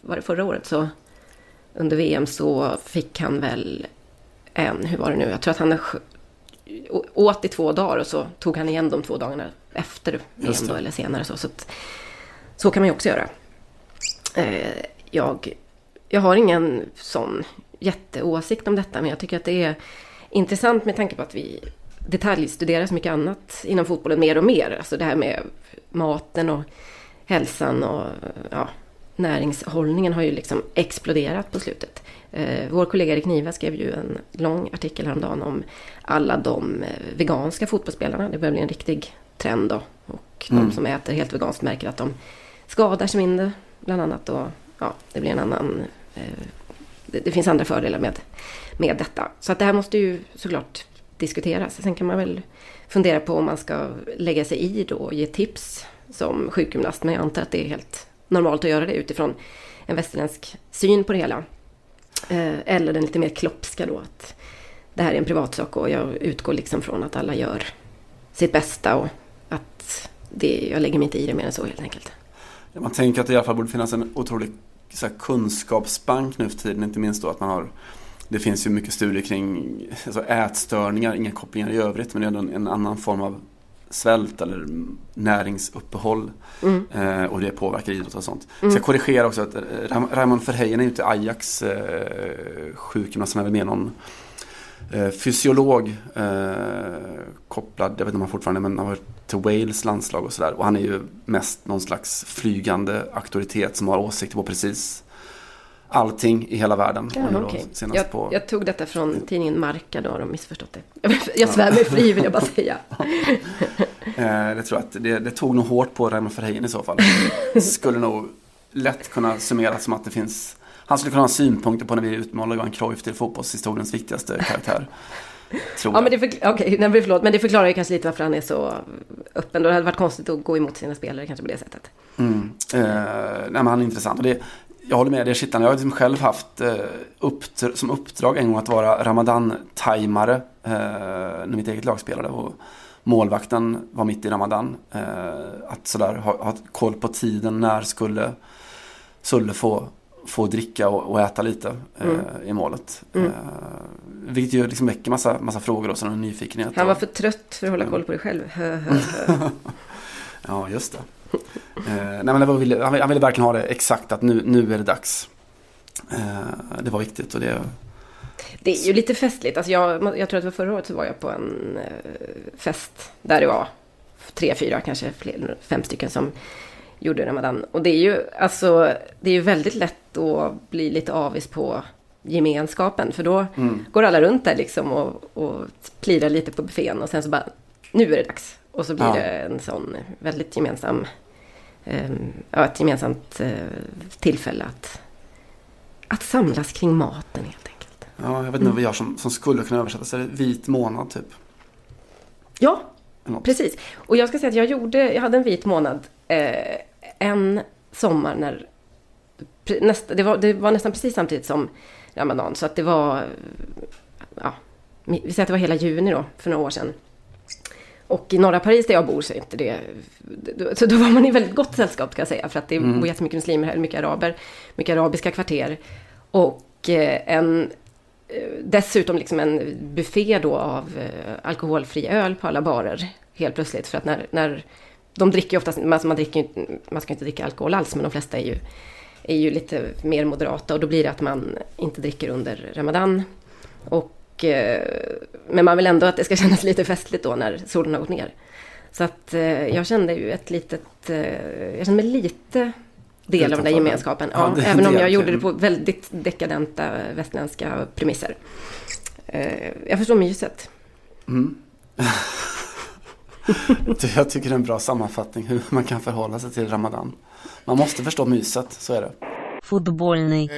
var det förra året, så under VM så fick han väl en, hur var det nu, jag tror att han åt i två dagar och så tog han igen de två dagarna efter VM då, eller senare. Så, så, att, så kan man ju också göra. Eh, jag, jag har ingen sån jätteåsikt om detta, men jag tycker att det är intressant med tanke på att vi detaljstuderar så mycket annat inom fotbollen mer och mer. Alltså det här med maten och hälsan och ja, näringshållningen har ju liksom exploderat på slutet. Eh, vår kollega Erik Niva skrev ju en lång artikel häromdagen om alla de eh, veganska fotbollsspelarna. Det börjar bli en riktig trend då. Och mm. de som äter helt veganskt märker att de skadar sig mindre bland annat. Och ja, det blir en annan... Eh, det, det, finns andra fördelar med, med detta. Så att det här måste ju såklart diskuteras. Sen kan man väl fundera på om man ska lägga sig i då och ge tips som sjukgymnast. Men jag antar att det är helt normalt att göra det utifrån en västerländsk syn på det hela. Eh, eller den lite mer kloppska då. Att det här är en privatsak och jag utgår liksom från att alla gör sitt bästa och att det, jag lägger mig inte i det mer än så helt enkelt. Man tänker att det i alla fall borde finnas en otrolig så här, kunskapsbank nu för tiden. Inte minst då att man har det finns ju mycket studier kring alltså ätstörningar, inga kopplingar i övrigt men det är ändå en annan form av svält eller näringsuppehåll. Mm. Eh, och det påverkar idrott och sånt. Mm. Så jag korrigerar också att eh, Raymond Verheyen är ju inte Ajax eh, sjukgymnast, han är väl mer någon eh, fysiolog eh, kopplad, jag vet inte om han fortfarande men han har varit till Wales landslag och sådär. Och han är ju mest någon slags flygande auktoritet som har åsikter på precis allting i hela världen. Ja, okay. jag, på... jag, tog detta från tidningen Marka, då har de missförstått det. Jag svär mig fri vill jag bara säga. Eh, det tror jag att det, det tog nog hårt på Raymond Verheyen i så fall. Skulle nog lätt kunna summeras som att det finns han skulle kunna ha synpunkter på när vi utmålar Johan Cruyff till fotbollshistoriens viktigaste karaktär. Tror ja, men det, för, okay, nej, förlåt, men det förklarar ju kanske lite varför han är så öppen. Det hade varit konstigt att gå emot sina spelare kanske på det sättet. Mm. Eh, nej, men han är intressant. Och det, jag håller med, det är kittlande. Jag har liksom själv haft eh, uppdra som uppdrag en gång att vara Ramadan-tajmare eh, när mitt eget lag spelade. Och målvakten var mitt i Ramadan. Eh, att sådär ha, ha koll på tiden, när skulle Sulle få, få dricka och, och äta lite eh, mm. i målet. Mm. Eh, vilket ju liksom väcker massa, massa frågor och sådana nyfikenhet. Han var för trött för att hålla koll på det själv. ja, just det nej, men han, ville, han ville verkligen ha det exakt att nu, nu är det dags. Eh, det var viktigt och det... Det är ju lite festligt. Alltså jag, jag tror att det var förra året så var jag på en eh, fest där det var tre, fyra, kanske fler, fem stycken som gjorde Ramadan. Och det är ju alltså, det är ju väldigt lätt att bli lite avis på gemenskapen. För då mm. går alla runt där liksom och, och plirar lite på buffén och sen så bara, nu är det dags. Och så blir ja. det en sån väldigt gemensam, eh, ja, ett gemensamt eh, tillfälle att, att samlas kring maten helt enkelt. Ja, jag vet inte mm. vad gör som, som skulle kunna översättas. Är det vit månad typ? Ja, precis. Och jag ska säga att jag gjorde, jag hade en vit månad eh, en sommar när nästa, det, var, det var nästan precis samtidigt som Ramadan. Så att det var, ja, vi säger att det var hela juni då, för några år sedan. Och i norra Paris där jag bor så är inte det... Så då var man i väldigt gott sällskap kan jag säga. För att det mm. bor jättemycket muslimer här, mycket araber, mycket arabiska kvarter. Och eh, en, eh, dessutom liksom en buffé då av eh, alkoholfri öl på alla barer. Helt plötsligt. För att när, när de dricker ju oftast, alltså man, dricker, man ska inte dricka alkohol alls, men de flesta är ju, är ju lite mer moderata. Och då blir det att man inte dricker under Ramadan. Och Eh, men man vill ändå att det ska kännas lite festligt då när solen har gått ner. Så att eh, jag kände ju ett litet, eh, jag kände mig lite del av den där gemenskapen. Ja, ja, även om jag gjorde det på väldigt dekadenta västländska premisser. Jag förstår myset. Mm. jag tycker det är en bra sammanfattning hur man kan förhålla sig till Ramadan. Man måste förstå myset, så är det. Fotbollning.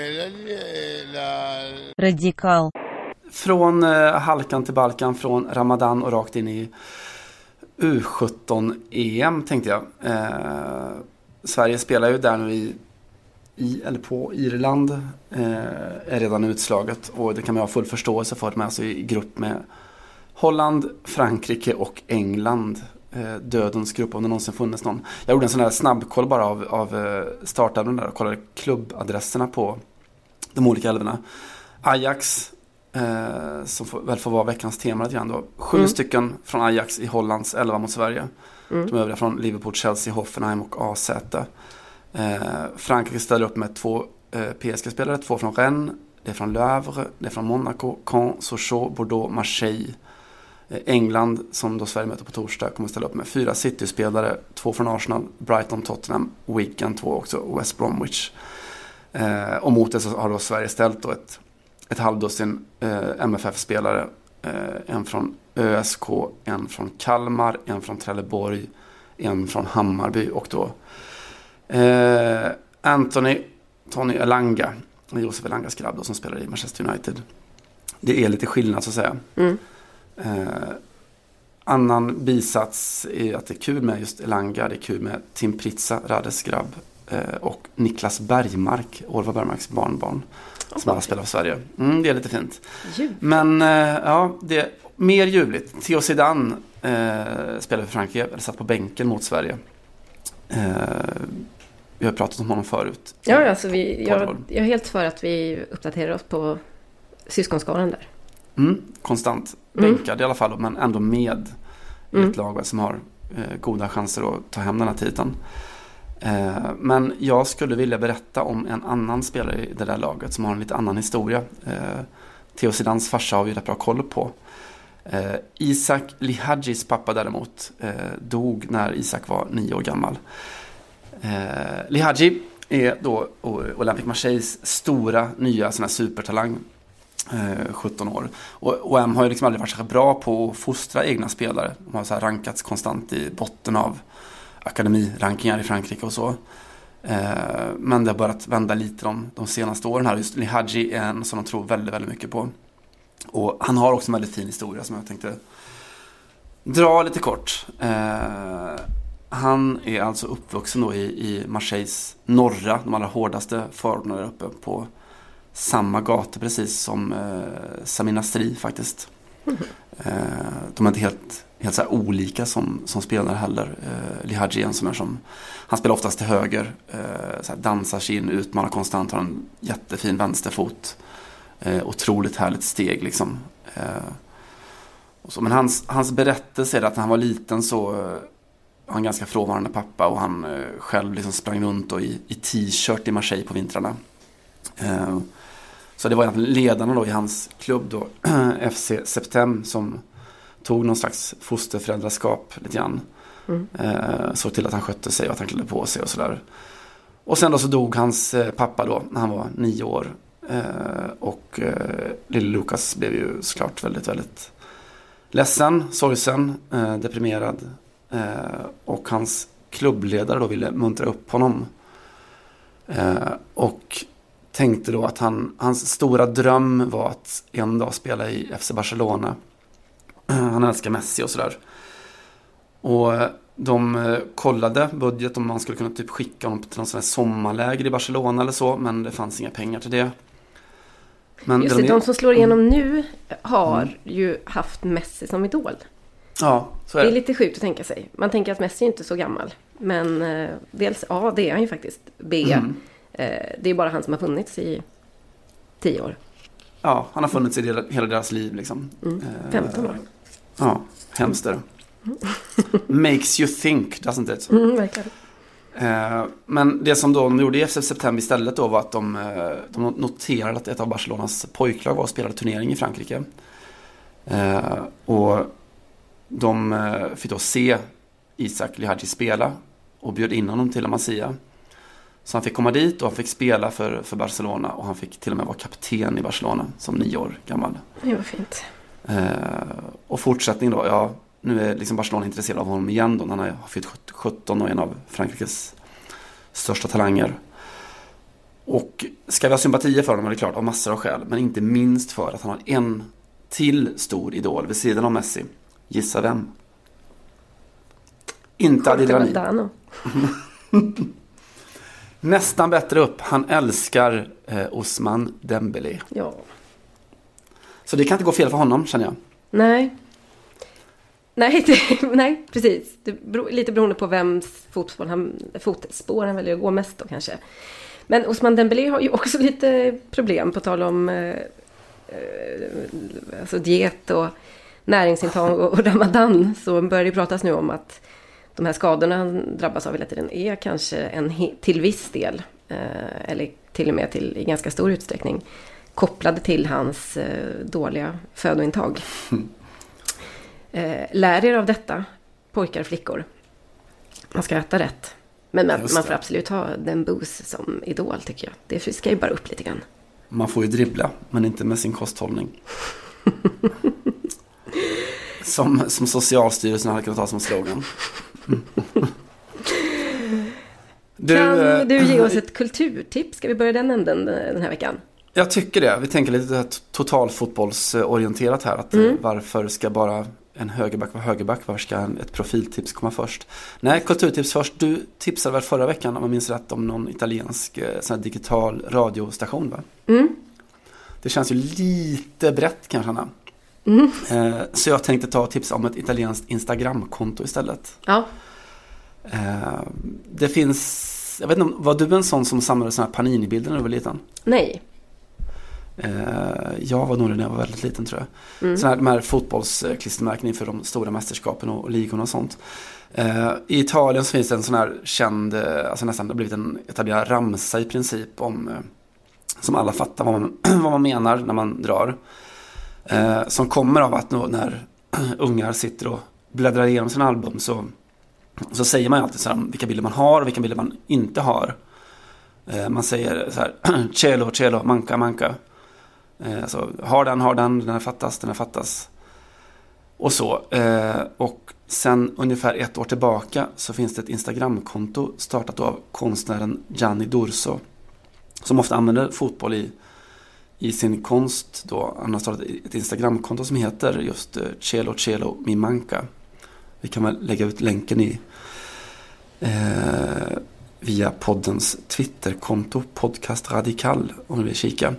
Radikal. Från eh, halkan till Balkan, från Ramadan och rakt in i U17-EM tänkte jag. Eh, Sverige spelar ju där nu i, i eller på Irland. Eh, är redan utslaget och det kan man ha full förståelse för. De är alltså i grupp med Holland, Frankrike och England. Eh, dödens grupp om det någonsin funnits någon. Jag gjorde en sån här snabbkoll bara av, av eh, startelvan där och kollade klubbadresserna på de olika älvorna. Ajax, eh, som får, väl får vara veckans tema lite grann då. Sju Mm. stycken från Ajax i Hollands elva mot Sverige. Mm. De övriga från Liverpool, Chelsea, Hoffenheim och AZ. Eh, Frankrike ställer upp med två eh, PSG-spelare, två från Rennes, det är från Le Havre, det är från Monaco, Caen, Sochaux, Bordeaux, Marseille. Eh, England, som då Sverige möter på torsdag, kommer ställa upp med fyra City-spelare, två från Arsenal, Brighton, Tottenham, Wigan, två också, West Bromwich. Eh, och mot det så har då Sverige ställt då ett, ett halvdussin eh, MFF-spelare. Eh, en från ÖSK, en från Kalmar, en från Trelleborg, en från Hammarby och då eh, Anthony, Tony Elanga, Josef Elangas grabb då, som spelar i Manchester United. Det är lite skillnad så att säga. Mm. Eh, annan bisats är att det är kul med just Elanga, det är kul med Tim Pritsa, Rades grabb eh, och Niklas Bergmark, Orvar Bergmarks barnbarn. Som alla spelar för Sverige. Mm, det är lite fint. Ljud. Men eh, ja, det är mer ljuvligt. Theo Zidane eh, spelade för Frankrike, eller satt på bänken mot Sverige. Eh, vi har pratat om honom förut. Ja, alltså vi, jag, jag är helt för att vi uppdaterar oss på syskonskaran där. Mm, konstant Mm. bänkad i alla fall, men ändå med i Mm. ett lag som har eh, goda chanser att ta hem den här titeln. Eh, men jag skulle vilja berätta om en annan spelare i det där laget som har en lite annan historia. Eh, Theo Sidans farsa har vi rätt bra koll på. Eh, Isak Lihadjis pappa däremot dog när Isak var nio år gammal. Lihadji är då Olympic Marseilles stora nya sån här supertalang. 17 år. Och OM har ju liksom aldrig varit särskilt bra på att fostra egna spelare. De har så här rankats konstant i botten av akademirankingar i Frankrike och så. Eh, men det har börjat vända lite de, de senaste åren här. Just Lihadji är en som de tror väldigt, väldigt mycket på. Och han har också en väldigt fin historia som jag tänkte dra lite kort. Eh, han är alltså uppvuxen då i, i Marseilles norra, de allra hårdaste förorterna där uppe på samma gata precis som eh, Samir Nasri faktiskt. Eh, de är inte helt, helt så här olika som, som spelare heller. Eh, Lihadji är en sån som, han spelar oftast till höger, eh, så här dansar sig in, utmanar konstant, har en jättefin vänsterfot. Eh, otroligt härligt steg liksom. Eh, och så, men hans, hans berättelse är att när han var liten så eh, var han ganska frånvarande pappa och han eh, själv liksom sprang runt i, i t-shirt i Marseille på vintrarna. Eh, så det var egentligen ledarna då i hans klubb då, FC Septem, som tog någon slags fosterföräldraskap lite grann. Mm. Eh, såg till att han skötte sig och att han klädde på sig och sådär. Och sen då så dog hans eh, pappa då när han var nio år. Eh, och eh, lille Lukas blev ju såklart väldigt, väldigt ledsen, sorgsen, eh, deprimerad. Eh, och hans klubbledare då ville muntra upp honom. Eh, och tänkte då att han, hans stora dröm var att en dag spela i FC Barcelona. Han älskar Messi och sådär. Och eh, de eh, kollade budget om man skulle kunna typ skicka honom till någon sån här sommarläger i Barcelona eller så. Men det fanns inga pengar till det. Men Just de, det, de som slår igenom nu har ju haft Messi som idol. Ja, så är Det det. är lite sjukt att tänka sig. Man tänker att Messi inte är så gammal. Men eh, dels, ja det är han ju faktiskt. B, Mm. eh, det är bara han som har funnits i tio år. Ja, han har funnits i hela- hela deras liv liksom. Mm. Eh, 15 år. Ja, hemskt är det. Makes you think, doesn't it? Mm, verkligen. Eh, Men det som då de gjorde i FC September istället då var att de, eh, de noterade att ett av Barcelonas pojklag var och spelade turnering i Frankrike. Eh, Och de fick då se Isak Lihadji spela och bjöd in honom till La Masia. Så han fick komma dit och han fick spela för, för Barcelona och han fick till och med vara kapten i Barcelona som nio år gammal. Det var fint. Eh, Och fortsättning då, ja, nu är liksom Barcelona intresserad av honom igen då. Han har fyllt 17 och är en av Frankrikes största talanger. Och ska vi ha sympatier för honom är det klart av massor av skäl. Men inte minst för att han har en till stor idol vid sidan av Messi. Gissa vem? Inte Adil Rami. Nästan bättre upp. Han älskar eh, Osman Dembele. Ja. Så det kan inte gå fel för honom känner jag. Nej. Nej, det, nej precis. Det beror, lite beroende på vems fotspår han, fotspår han väljer att gå mest då kanske. Men Osman Dembélé har ju också lite problem på tal om eh, eh alltså diet och näringsintag och, och ramadan. Så börjar det pratas nu om att de här skadorna han drabbas av hela tiden är kanske en, till viss del, eh, eller till och med till, i ganska stor utsträckning, kopplade till hans eh, dåliga födointag. Mm. Eh, lär er av detta, pojkar och flickor. Man ska äta rätt. Men man, man får absolut ha den boost som idol tycker jag. Det ska ju bara upp lite grann. Man får ju dribbla, men inte med sin kosthållning. som, som Socialstyrelsen hade kunnat ha som slogan. du, kan eh, du ge oss ett kulturtips? Ska vi börja den änden den här veckan? Jag tycker det. Vi tänker lite totalfotbollsorienterat här. Att mm. Varför ska bara en högerback vara högerback? Varför ska ett profiltips komma först? Nej, kulturtips först. Du tipsade väl förra veckan, om jag minns rätt, om någon italiensk eh, sån digital radiostation va? Mm. Det känns ju lite brett kanske Anna. Mm. Eh, så jag tänkte ta och tipsa om ett italienskt Instagramkonto istället. Ja. Eh, det finns, jag vet inte, var du en sån som samlade sådana här Panini-bilder när du var liten? Nej. Eh, jag var nog det när jag var väldigt liten tror jag. Mm. Sådana här, de här fotbollsklistermärken inför de stora mästerskapen och, och ligorna och sånt. Eh, I Italien så finns det en sån här känd, eh, alltså nästan det har blivit en etablerad ramsa i princip om eh, som alla fattar vad man, vad man menar när man drar. Eh, som kommer av att när ungar sitter och bläddrar igenom sina album så, så säger man alltid så här, vilka bilder man har och vilka bilder man inte har. Man säger så här, cello, cello, manka, manka. Eh, alltså, har den, har den, den här fattas, den här fattas. Och så. Eh, och sen ungefär ett år tillbaka så finns det ett Instagramkonto startat av konstnären Gianni Dorso. Som ofta använder fotboll i, i sin konst. Då. Han har startat ett Instagramkonto som heter just eh, Celo Celo Mimanka. Vi kan väl lägga ut länken i eh, via poddens Twitterkonto Podcast Radikal om ni vill kika.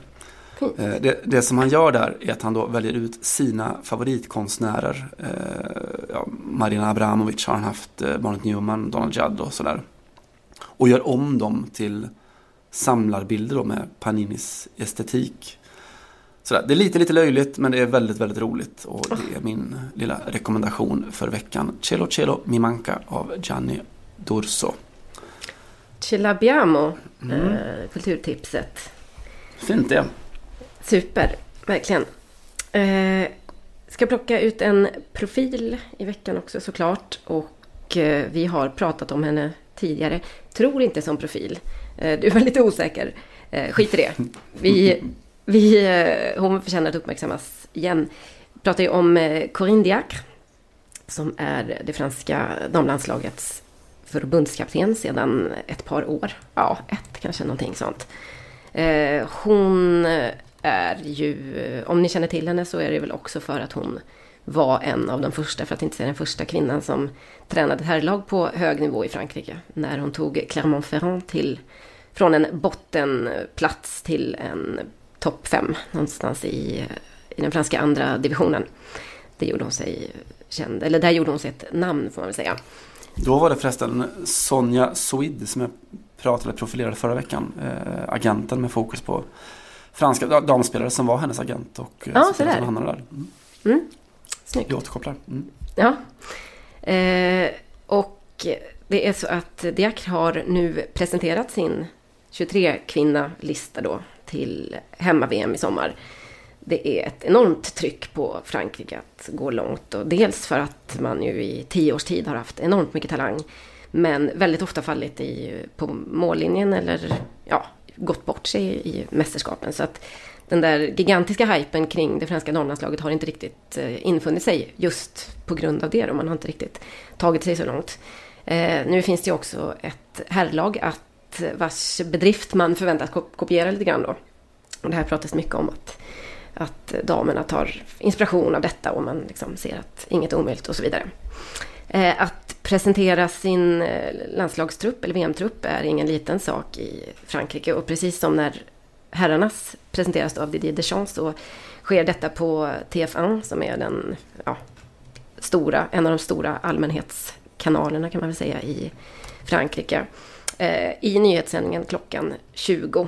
Eh, det, det, som han gör där är att han då väljer ut sina favoritkonstnärer. Eh, ja, Marina Abramovic har han haft, eh, Barnett Newman, Donald Judd och sådär. Och gör om dem till samlarbilder då med Paninis estetik. Sådär. Det är lite, lite löjligt men det är väldigt, väldigt roligt. Och det är min lilla rekommendation för veckan. Cello Cello Mimanka av Gianni Dorso. Ce l'abbiamo, mm. kulturtipset. Fint det. Super, verkligen. Eh, ska plocka ut en profil i veckan också såklart. Och eh, vi har pratat om henne tidigare. Tror inte som profil. Eh, du var lite osäker. Eh, skit i det. Vi, vi, eh, hon förtjänar att uppmärksammas igen. Vi pratar ju om eh, Corinne Diacre. Som är det franska damlandslagets förbundskapten sedan ett par år. Ja, ett kanske någonting sånt. Eh, hon eh, är ju, om ni känner till henne så är det väl också för att hon var en av de första, för att inte säga den första kvinnan som tränade herrlag på hög nivå i Frankrike. När hon tog Clermont-Ferrand till, från en bottenplats till en topp fem någonstans i, i den franska andra divisionen. Det gjorde hon sig känd, eller där gjorde hon sig ett namn får man väl säga. Då var det förresten Sonja Swid som jag pratade profilerade förra veckan. äh, agenten med fokus på franska damspelare som var hennes agent och eh, ja, så där. Som där. Mm. Mm. Snyggt. Jag återkopplar. Mm. Ja. Eh, och det är så att Diak har nu presenterat sin 23-kvinna-lista då till hemma-VM i sommar. Det är ett enormt tryck på Frankrike att gå långt. Och dels för att man ju i tio års tid har haft enormt mycket talang. Men väldigt ofta fallit i, på mållinjen eller ja, gått bort sig i mästerskapen. Så att den där gigantiska hypen kring det franska damlandslaget har inte riktigt eh, infunnit sig just på grund av det. Då. Man har inte riktigt tagit sig så långt. Eh, nu finns det ju också ett herrlag att eh, vars bedrift man förväntas kopiera lite grann då. Och det här pratas mycket om att, att damerna tar inspiration av detta och man liksom ser att inget är omöjligt och så vidare. Eh, att presentera sin eh, landslagstrupp eller VM-trupp är ingen liten sak i Frankrike och precis som när herrarnas presenteras av Didier Deschamps så sker detta på TF1 som är den ja, stora, en av de stora allmänhetskanalerna kan man väl säga i Frankrike. Eh, I nyhetssändningen klockan 20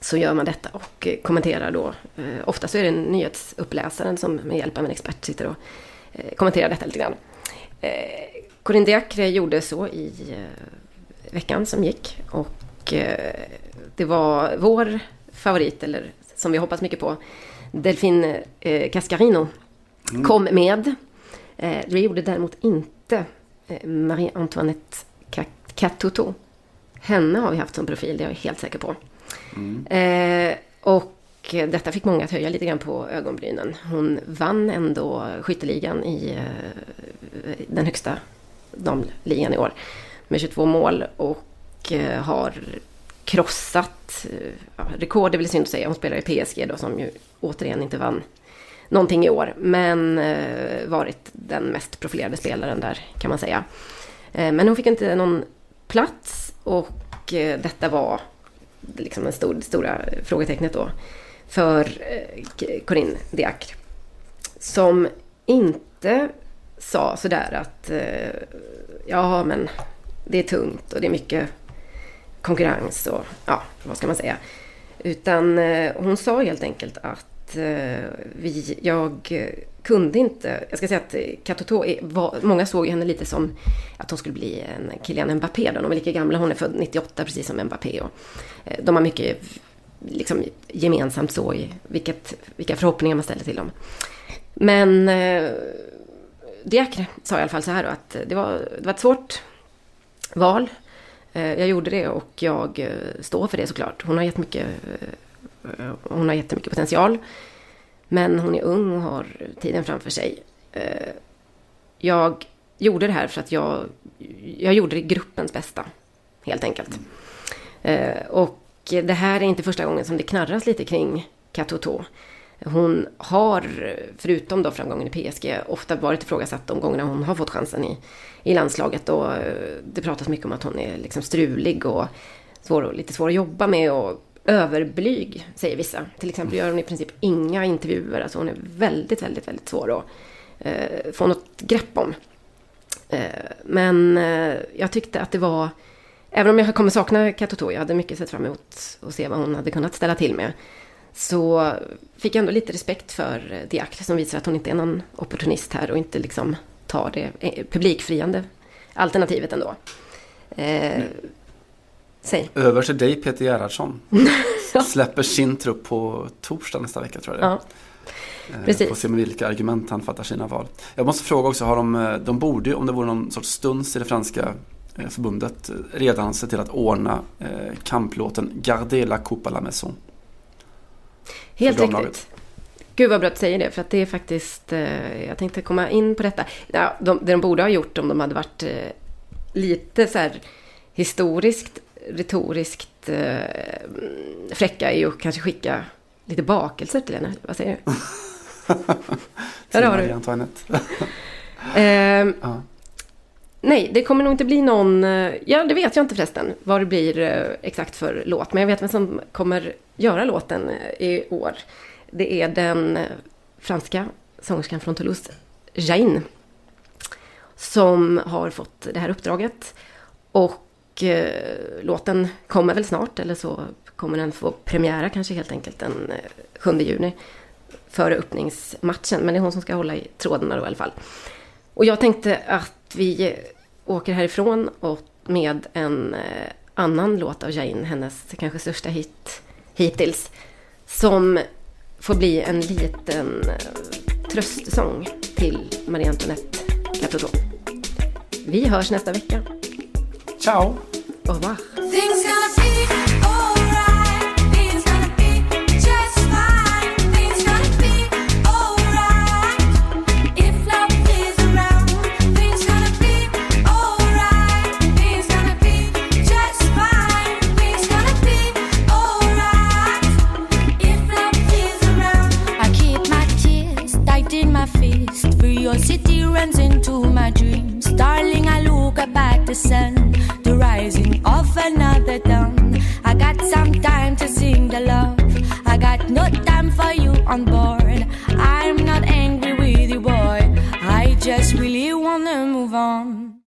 så gör man detta och kommenterar då. Eh, Ofta så är det nyhetsuppläsaren som med hjälp av en expert sitter och eh, kommenterar detta lite grann. Corinne Diacre gjorde så i eh, veckan som gick. Och eh, det var vår favorit, eller som vi hoppas mycket på, Delphine eh, Cascarino mm. kom med. Det gjorde däremot inte Marie-Antoinette Catuto. Henne har vi haft som profil, det är jag helt säker på. Mm. Och detta fick många att höja lite grann på ögonbrynen. Hon vann ändå skytteligan i den högsta damligan i år med 22 mål och eh, har krossat, eh, ja, rekord är väl synd att säga, hon spelar i PSG då som ju återigen inte vann någonting i år. Men eh, varit den mest profilerade spelaren där kan man säga. men hon fick inte någon plats och detta var liksom det stor, stora frågetecknet då för Corinne Diacre. Som inte sa sådär att eh, ja men det är tungt och det är mycket konkurrens och ja, vad ska man säga. Utan eh, hon sa helt enkelt att eh, vi, jag kunde inte, jag ska säga att Katoto, var, många såg henne lite som att hon skulle bli en Kylian Mbappé. Då. De är lika gamla, hon är född 98 precis som Mbappé. Och, de har mycket liksom gemensamt så i vilket, vilka förhoppningar man ställer till dem. Men Diakre sa i alla fall så här då att det var, det var ett svårt val. Eh, jag gjorde det och jag eh, står för det såklart. Hon har jättemycket, eh, hon har jättemycket potential. Men hon är ung och har tiden framför sig. Jag gjorde det här för att jag, jag gjorde det gruppens bästa. Helt enkelt. Och det här är inte första gången som det knarras lite kring Katoto. Hon har, förutom då framgången i PSG, ofta varit ifrågasatt de gångerna hon har fått chansen i, i landslaget. Och eh, det pratas mycket om att hon är liksom strulig och svår, lite svår att jobba med och överblyg, säger vissa. Till exempel gör hon i princip inga intervjuer. Alltså hon är väldigt, väldigt, väldigt svår att eh, få något grepp om. Eh, men eh, jag tyckte att det var Även om jag kommer sakna Katoto, jag hade mycket sett fram emot att se vad hon hade kunnat ställa till med. Så fick jag ändå lite respekt för Diakre som visar att hon inte är någon opportunist här och inte liksom tar det eh, publikfriande alternativet ändå. Eh, säg. Över till dig Peter Gerhardsson. Släpper sin trupp på torsdag nästa vecka tror jag det är. Ja. Eh, Precis. Får se med vilka argument han fattar sina val. Jag måste fråga också, har de, eh, de borde ju, om det vore någon sorts stuns i det franska förbundet redan sett till att ordna kamplåten Gardez la coupe à la maison. Helt riktigt. Gud vad bra att du säger det, för att det är faktiskt, eh, jag tänkte komma in på detta. Ja, de, det de borde ha gjort om de hade varit eh, lite så här historiskt, retoriskt eh, fräcka är ju att kanske skicka lite bakelser till henne. Vad säger du? Där har du. Antoinette. eh, ja. Nej, det kommer nog inte bli någon... Eh, ja, det vet jag inte förresten vad det blir eh, exakt för låt. Men jag vet vem som kommer göra låten eh, i år. Det är den franska sångerskan från Toulouse, Jain. Som har fått det här uppdraget. Och eh, låten kommer väl snart, eller så kommer den få premiära kanske helt enkelt den 7 juni. Före öppningsmatchen, men det är hon som ska hålla i trådarna då i alla fall. Och jag tänkte att vi åker härifrån och med en eh, annan låt av Jain, hennes kanske största hit hittills, som får bli en liten eh, tröstsång till Marie Antoinette Caputo. Vi hörs nästa vecka. Ciao! Au revoir. My dreams. Darling, I look up at the sun, the rising of another dawn. I got some time to sing the love. I got no time for you on board. I'm not angry with you, boy. I just really wanna move on.